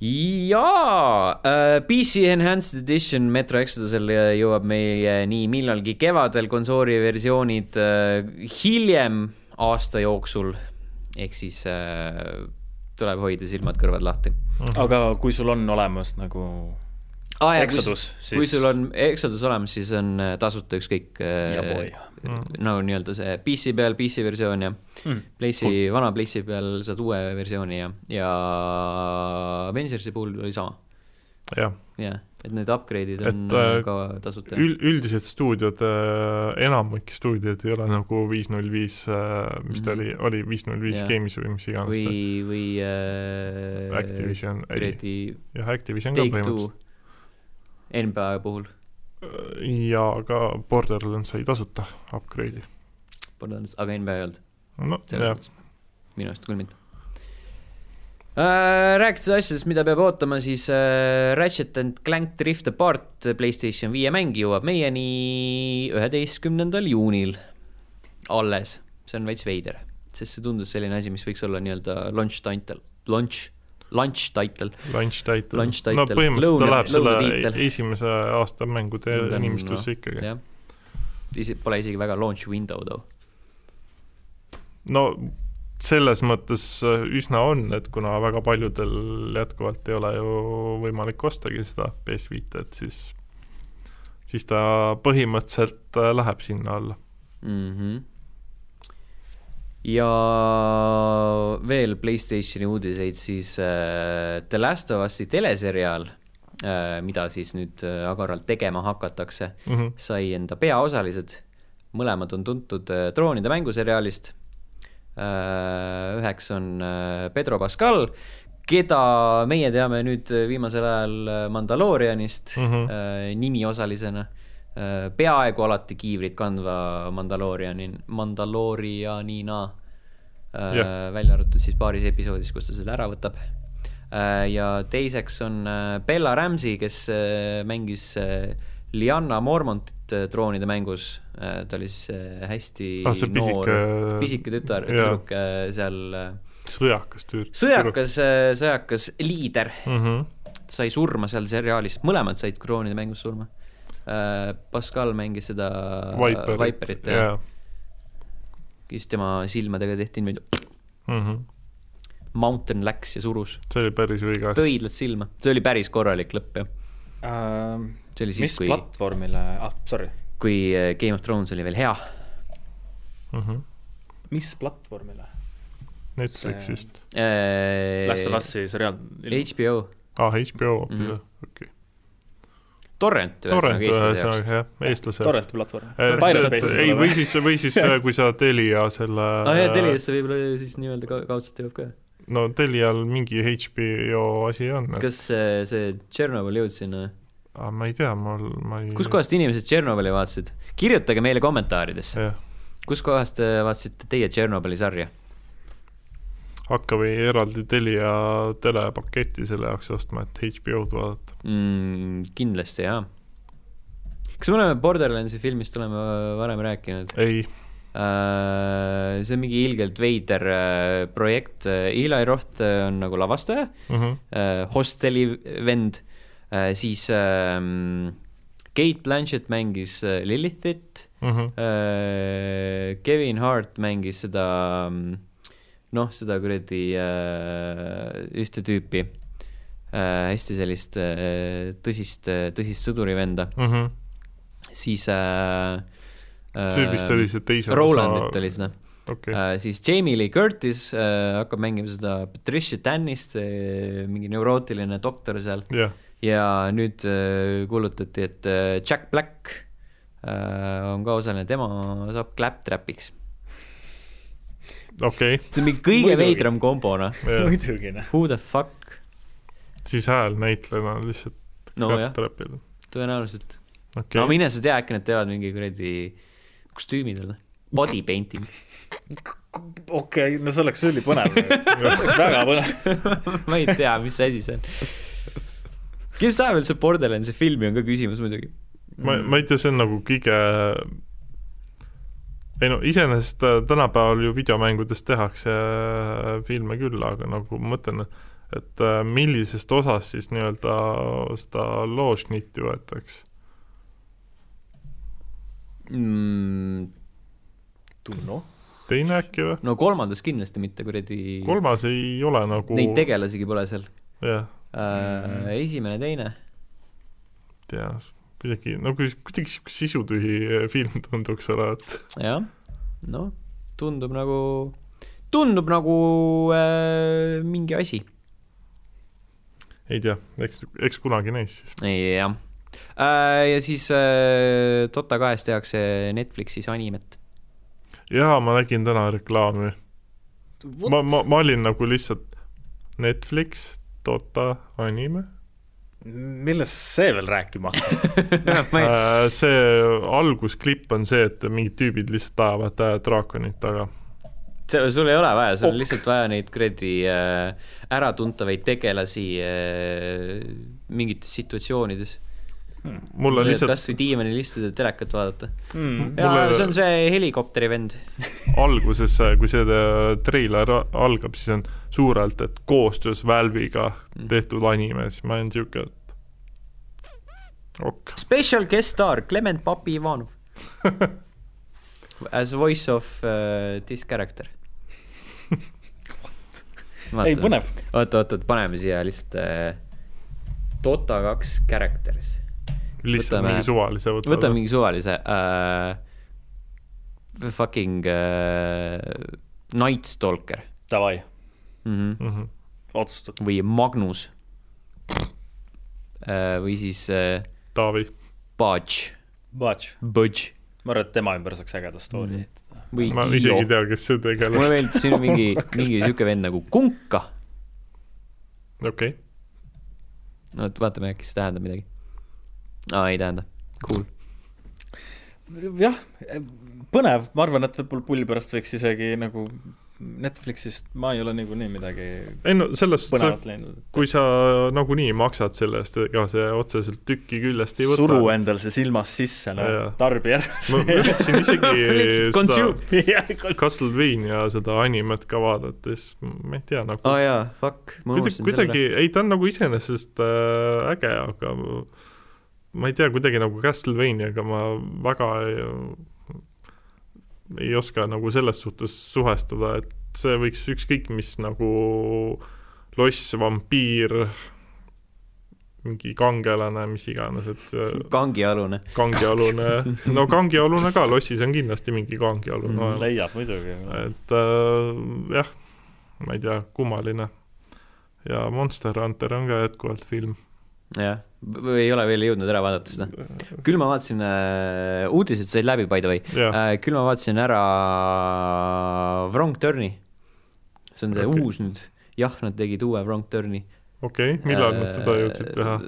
jaa äh,, PC Enhanced Edition Metro Exodusel jõuab meie nii millalgi kevadel konsooli versioonid äh, hiljem aasta jooksul. ehk siis äh, tuleb hoida silmad-kõrvad lahti aga kui sul on olemas nagu ah,. Exodus, siis... kui sul on Exodus olemas, siis on äh, tasuta ükskõik ja boy äh, Mm. nagu nii-öelda see PC peal PC versioon ja mm.. Playsi, vana Playsi peal saad uue versiooni ja, ja Avengersi puhul oli sama jah, jah, et need upgrade'id on Et, äh, äh, ka tasuta. Ül-, üldised stuudiod, enamik stuudiod ei ole nagu viis null viis, mis ta Mhm. oli, oli viis null viis Jah. Games või mis iganes või või äh, Activision, ei, jah, Activision ka põhimõtteliselt. NBA puhul, ja ka Borderlands sai tasuta upgrade'i. aga NBA ei olnud, no jah, minu arust küll mitte äh,. Rääkides asjadest, mida peab ootama, siis äh, Ratchet and Clank Drift Apart Playstation viie mäng jõuab meieni üheteistkümnendal juunil alles, see on veits veider, sest see tundus selline asi, mis võiks olla nii-öelda launch title, launch, launch title. launch title. Launch no title. põhimõtteliselt ta läheb selle esimese aasta mängude nimistusse ikkagi. jah, isi-, pole isegi väga launch window too. no selles mõttes äh, üsna on, et kuna väga paljudel jätkuvalt ei ole ju võimalik ostagi seda PS5-t, et siis, siis ta põhimõtteliselt äh, läheb sinna alla. mm. -hmm. ja veel Playstationi uudiseid, siis äh, The Last of Us'i teleseriaal äh,, mida siis nüüd äh, agaralt tegema hakatakse, Mhm. sai enda peaosalised. mõlemad on tuntud äh, troonide mänguseriaalist. Üheks on äh, Pedro Pascal, keda meie teame nüüd viimasel ajal äh, Mandaloorianist mm. -hmm. äh, nimiosalisena äh,. peaaegu alati kiivrit kandva Mandalooriani, Mandaloorianina äh, Jah. välja arvatud siis paaris episoodis, kus ta selle ära võtab äh,. ja teiseks on äh, Bella Ramsey, kes äh, mängis äh, Lianna Mormontit äh, troonide mängus äh,. ta oli siis äh, hästi Ah, noor pisike-, pisike tütar, jaa. tüdruk äh, seal sõjakas tüür. sõjakas, sõjakas liider mm. -hmm. sai surma seal seriaalis, mõlemad said kroonide mängus surma. Pascal mängis seda Viperit, Viperit ja siis tema silmadega tehti niimoodi, mm. -hmm. Mountain läks ja surus, see oli päris õigas. pöidlad silma, see oli päris korralik lõpp jah. Uh, see oli siis, mis kui, platvormile, ah sorry, kui äh, Game of Thrones oli veel hea. Mm -hmm. mis platvormile? Netflixist. Last of Us'i seriaal. HBO, aa, HBO Mhm. mm, okei. Torrent torrent ühesõnaga eestlase jah, eestlased. Torrenti platvorm. Bay ei, või siis, või siis äh, kui sa Telia selle aa jaa, Teliasse võib-olla siis nii-öelda ka- kaudselt jõuab ka. No Telial mingi HBO asi on. kas see, see Tšernobõl jõudis sinna? ma ei tea, mul, ma ei. kuskohast inimesed Tšernobõli vaatasid? kirjutage meile kommentaaridesse, kuskohast äh, vaatasite teie Tšernobõli sarja? hakka või eraldi Telia telepaketti selle jaoks ostma, et HBO-d vaadata. mm,. kindlasti jaa. kas me oleme Borderlandsi filmist oleme varem rääkinud? ei, see on mingi ilgelt veider uh, projekt. Uh,, Eli Roth on nagu lavastaja Mhm. uh,, Hosteli vend. Siis uh, Kate Blanchett mängis Lilithit. Mhm. uh,, Kevin Hart mängis seda um, noh, seda kuradi ühte tüüpi hästi sellist tõsist, tõsist sõdurivenda, siis uh, see vist oli see teise Rolandit oli seda okei, uh,, siis Jamie Lee Curtis uh, hakkab mängima seda Patricia Tannist, mingi neurootiline doktor seal jah, ja nüüd uh, kuulutati, et uh, Jack Black uh, on ka osaline, tema saab Claptrapiks. okei, see on mingi kõige Muidugi. veidram kombo, noh. muidugi noh. Who the fuck? siis häälnäitlejana lihtsalt nojah, trapil, tõenäoliselt okei no mine sa tea, äkki nad teevad mingi kuradi kostüümid veel, body painting. okei okay,, no see oleks ülipõnev. oleks väga põnev. ma ei tea, mis asi see on. kes tahab üldse Borderlandsi filmi, on ka küsimus muidugi. ma, ma ei tea, see on nagu kõige ei no iseenesest äh, tänapäeval ju videomängudes tehakse äh, filme küll, aga nagu ma mõtlen, et äh, millisest osast siis nii-öelda seda loožnitti võetakse. mm,. Tunno. teine äkki või? no kolmandas kindlasti mitte kuradi, kolmas ei ole nagu neid tegelasigi pole seal jah, äh,. esimene, teine. tea, kuidagi no kui- kuidagi sihuke sisutühi film tunduks olevat. jah, noh, tundub nagu, tundub nagu äh, mingi asi. ei tea, eks, eks kunagi näis siis. jah äh,. Ja siis äh, Dota kahest tehakse Netflixis animet. jaa, ma nägin täna reklaami. ma, ma, ma olin nagu lihtsalt Netflix, Dota, anime. millest see veel rääkima hakkab? ma ei, Äh, see algusklipp on see, et mingid tüübid lihtsalt ajavad äh, draakonit taga. sul ei ole vaja, sul on Ok. lihtsalt vaja neid kuradi äh, äratuntavaid tegelasi äh, mingites situatsioonides. Mulle lihtsalt kas või diivanil telekat vaadata. Mm. ja Mulle- see on see helikopteri vend. alguses, kui see äh, treiler algab, siis on suurelt, et koostöös Valve'iga tehtud anime, siis ma olen siuke, et ok, Special guest star Clement Papi Ivanov. As voice of uh, this character. ei, põnev. oot, oot, oot, paneme siia lihtsalt uh, Dota kaks characters. Lihtsalt Võtame- mingi suvalise võtame. võtame mingi suvalise uh,. Fucking uh, Night Stalker Davai, mm. -hmm. mm. -hmm. otsustatud. või Magnus uh,. või siis uh, Taavi, Budge, Batch, Budge ma arvan, et tema ümber saaks ägeda story Mhm. ehitada. või ma Io isegi ei. tea, kes see mulle tegelast, meeldib, siin on mingi, mingi siuke vend nagu Kunka. okei, no vot, vaatame äkki see tähendab midagi. aa, ei tähenda. Cool. jah, põnev, ma arvan, et võib-olla pulli pärast võiks isegi nagu Netflixist, ma ei ole niikuinii midagi ei no selles suhtes, põnevat leidnud. kui sa nagunii maksad selle eest, ega see otseselt tükki küljest ei võta. suru endal see silmas sisse, noh Jaa., tarbija ma ma üritasin isegi seda ära. Castlevania seda animet ka vaadata, siis ma ei tea nagu aa oh, jaa, fuck, ma kuidagi, unustasin selle kuidagi, ei ta on nagu iseenesest äh, äge, aga ma- ei tea, kuidagi nagu Castlevaniaga ma väga ei, ei oska nagu selles suhtes suhestuda, et see võiks ükskõik mis nagu loss, vampiir, mingi kangelane, mis iganes, et äh, kangialune. kangialune, no kangialune ka, lossis on kindlasti mingi kangialune mm., leiab muidugi. et äh, jah, ma ei tea, kummaline. ja Monster Hunter on ka jätkuvalt film. jah, või ei ole veel jõudnud ära vaadata seda. küll ma vaatasin äh,, uudised said läbi by the way jah, äh,, küll ma vaatasin ära Wrong Turni. see on see okay. uus nüüd, jah, nad tegid uue Wrong Turni. okei okay., millal nad seda Äh, jõudsid teha?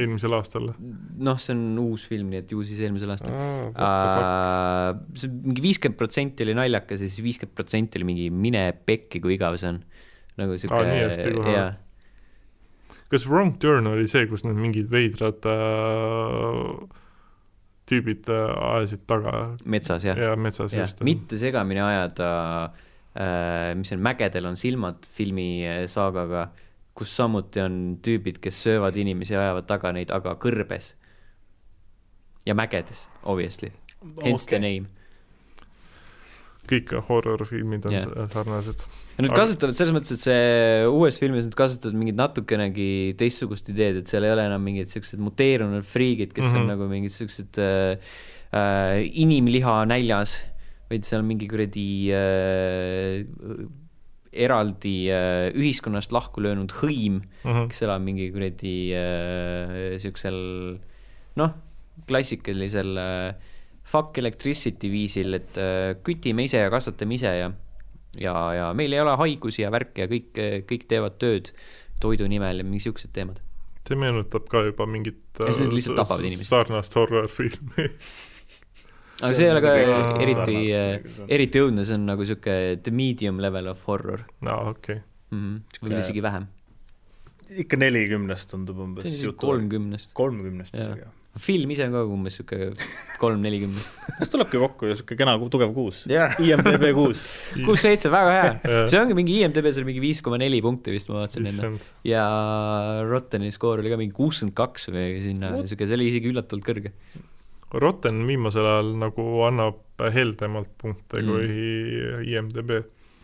eelmisel aastal? noh, see on uus film, nii et ju siis eelmisel aastal. Uh, Uh, see mingi viiskümmend protsenti oli naljakas ja siis viiskümmend protsenti oli mingi mine pekki, kui igav see on. nagu siuke Aa, nii hästi kohe? Kas Wrong Turn oli see, kus need mingid veidrad äh, tüübid äh, ajasid taga metsas jah. ja metsas jah just,? mitte segamini ajada äh,, mis see on, Mägedel on silmad filmi äh, saagaga, kus samuti on tüübid, kes söövad inimesi ja ajavad taga neid, aga kõrbes. ja mägedes, obviously, hence okay. the name. Kõik horror-filmid on yeah. sarnased. ja nad kasutavad selles mõttes, et see uues filmis nad kasutavad mingit natukenegi teistsugust ideed, et seal ei ole enam mingid siuksed muteerunud friigid, kes mm -hmm. Mhm. on nagu mingid siuksed äh, äh, inimliha näljas, vaid seal mingi kuradi äh, eraldi äh, ühiskonnast lahku löönud hõim, Mhm. kes elab mingi kuradi äh, siuksel noh, klassikalisel äh, fuck electricity viisil, et äh, kütime ise ja kasvatame ise ja ja, ja meil ei ole haigusi ja värke ja kõik, kõik teevad tööd toidu nimel ja mingi siuksed teemad. see meenutab ka juba mingit äh, sarnast horror-filmi aga see ei ole ka eriti sarnast, eriti õudne, see on nagu sihuke the medium level of horror aa, okei. mm. -hmm. võib-olla isegi vähem. ikka nelikümnest tundub umbes kolmkümnest. kolmkümnest isegi. Film ise on ka umbes sihuke kolm-nelikümnest. siis tulebki kokku ju sihuke kena tugev kuus. jah, IMDB kuus. kuus-seitse, väga hea. See ongi mingi IMDB-s oli mingi viis koma neli punkti vist, ma vaatasin enne. ja Rotteni skoor oli ka mingi kuuskümmend kaks või sinna, sihuke, see oli isegi üllatavalt kõrge. Rotten viimasel ajal nagu annab heldemalt punkte Mm. kui IMDB.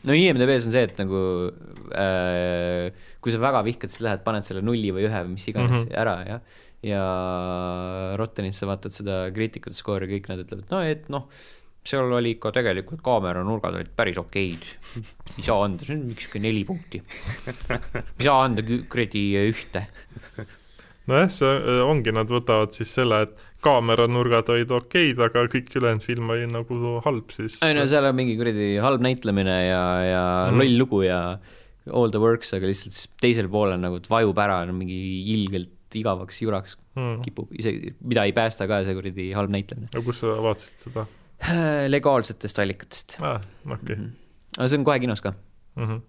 no IMDB-s on see, et nagu äh, kui sa väga vihkad, siis lähed, paned selle nulli või ühe või mis iganes mm. -hmm. ära ja ja Rottenis sa vaatad seda kriitikute skoori, kõik nad ütlevad, no et noh, seal oli ikka tegelikult kaameranurgad olid päris okeid. ei saa anda, see on sihuke neli punkti. ei saa anda kuradi ühte. nojah, see äh, ongi, nad võtavad siis selle, et kaameranurgad olid okeid, aga kõik ülejäänud film oli nagu halb, siis ei no seal on mingi kuradi halb näitlemine ja, ja mm. loll lugu ja all the works, aga lihtsalt siis teisel poolel nagu vajub ära no, mingi ilgelt igavaks juraks mm.. kipub, isegi, mida ei päästa ka see kuradi halb näitlemine. aga kus sa vaatasid seda legaalsetest allikatest ah,? okei mm. -hmm. aga see on kohe kinos ka mm -hmm.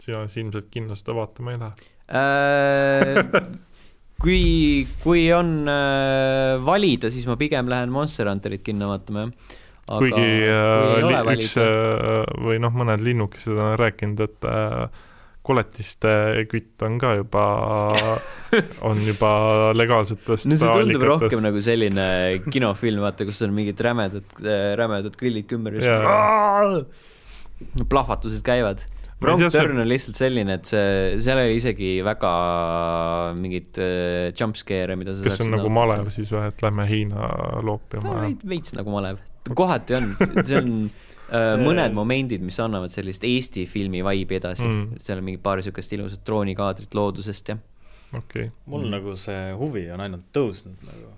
sina siis ilmselt kinno seda vaatama ei lähe. äh. kui, kui on äh, valida, siis ma pigem lähen Monster Hunterit kinno vaatama, jah. kuigi äh, üks äh, või noh, mõned linnukesed on rääkinud, et äh, koletiste kütt on ka juba, on juba legaalsetest no see tundub allikatest. rohkem nagu selline kinofilm, vaata, kus on mingid rämedad, rämedad kõllid ümber ja siis plahvatused käivad. Wrong Turn on lihtsalt selline, et see, seal oli isegi väga mingit äh, jump scare'e, mida sa kas see on nagu malev siis või, et lähme Hiina loopima veits, nagu malev, kohati on, see on See- mõned momendid, mis annavad sellist Eesti filmi vibe'i edasi Mm. seal on mingi paar siukest ilusat droonikaadrit loodusest ja okei okay., mul mm. nagu see huvi on ainult tõusnud nagu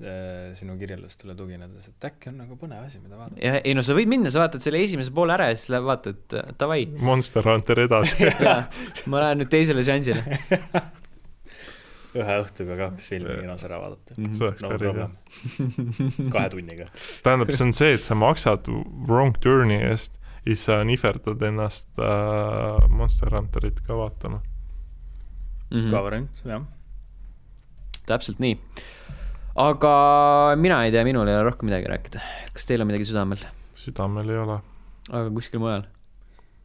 äh, sinu kirjeldustele tuginedes, et äkki on nagu põnev asi, mida vaadata. ja ei no sa võid minna, sa vaatad selle esimese poole ära ja siis lähed vaatad äh, davai Monster Hunter edasi ja ma lähen nüüd teisele šansile ühe õhtuga kaks filmi kinos ära vaadata. Mhm. see oleks no päris hea. problem. kahe tunniga. tähendab, see on see, et sa maksad Wrong Turni eest ja siis sa nihverdad ennast äh, Monster Hunterit ka vaatama. Mhm. ka variant, jah. täpselt nii. aga mina ei tea, minul ei ole rohkem midagi rääkida. kas teil on midagi südamel? südamel ei ole, aga kuskil mujal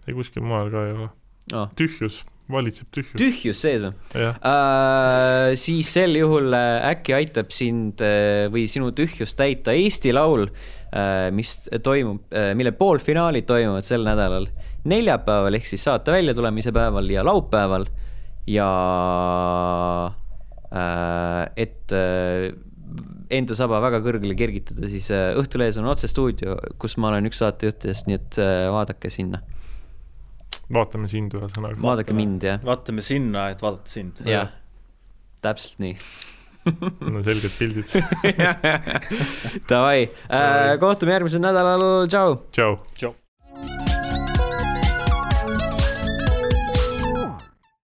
ei kuskil mujal ka ei ole. oh.? tühjus, valitseb tühjus. tühjus sees või? äh,, siis sel juhul äh, äkki aitab sind äh, või sinu tühjust täita Eesti Laul mis toimub mille poolfinaalid toimuvad sel nädalal neljapäeval ehk siis saate väljatulemise päeval ja laupäeval ja äh, et äh, enda saba väga kõrgele kergitada, siis äh, Õhtulehes on otsestuudio, kus ma olen üks saatejuhtidest, nii et äh, vaadake sinna. Vaatame sind ühesõnaga. vaadake mind, jah. vaatame sinna, et vaadata sind. jah, täpselt nii. no selged pildid. Davai, kohtume järgmisel nädalal, tšau. tšau. tšau.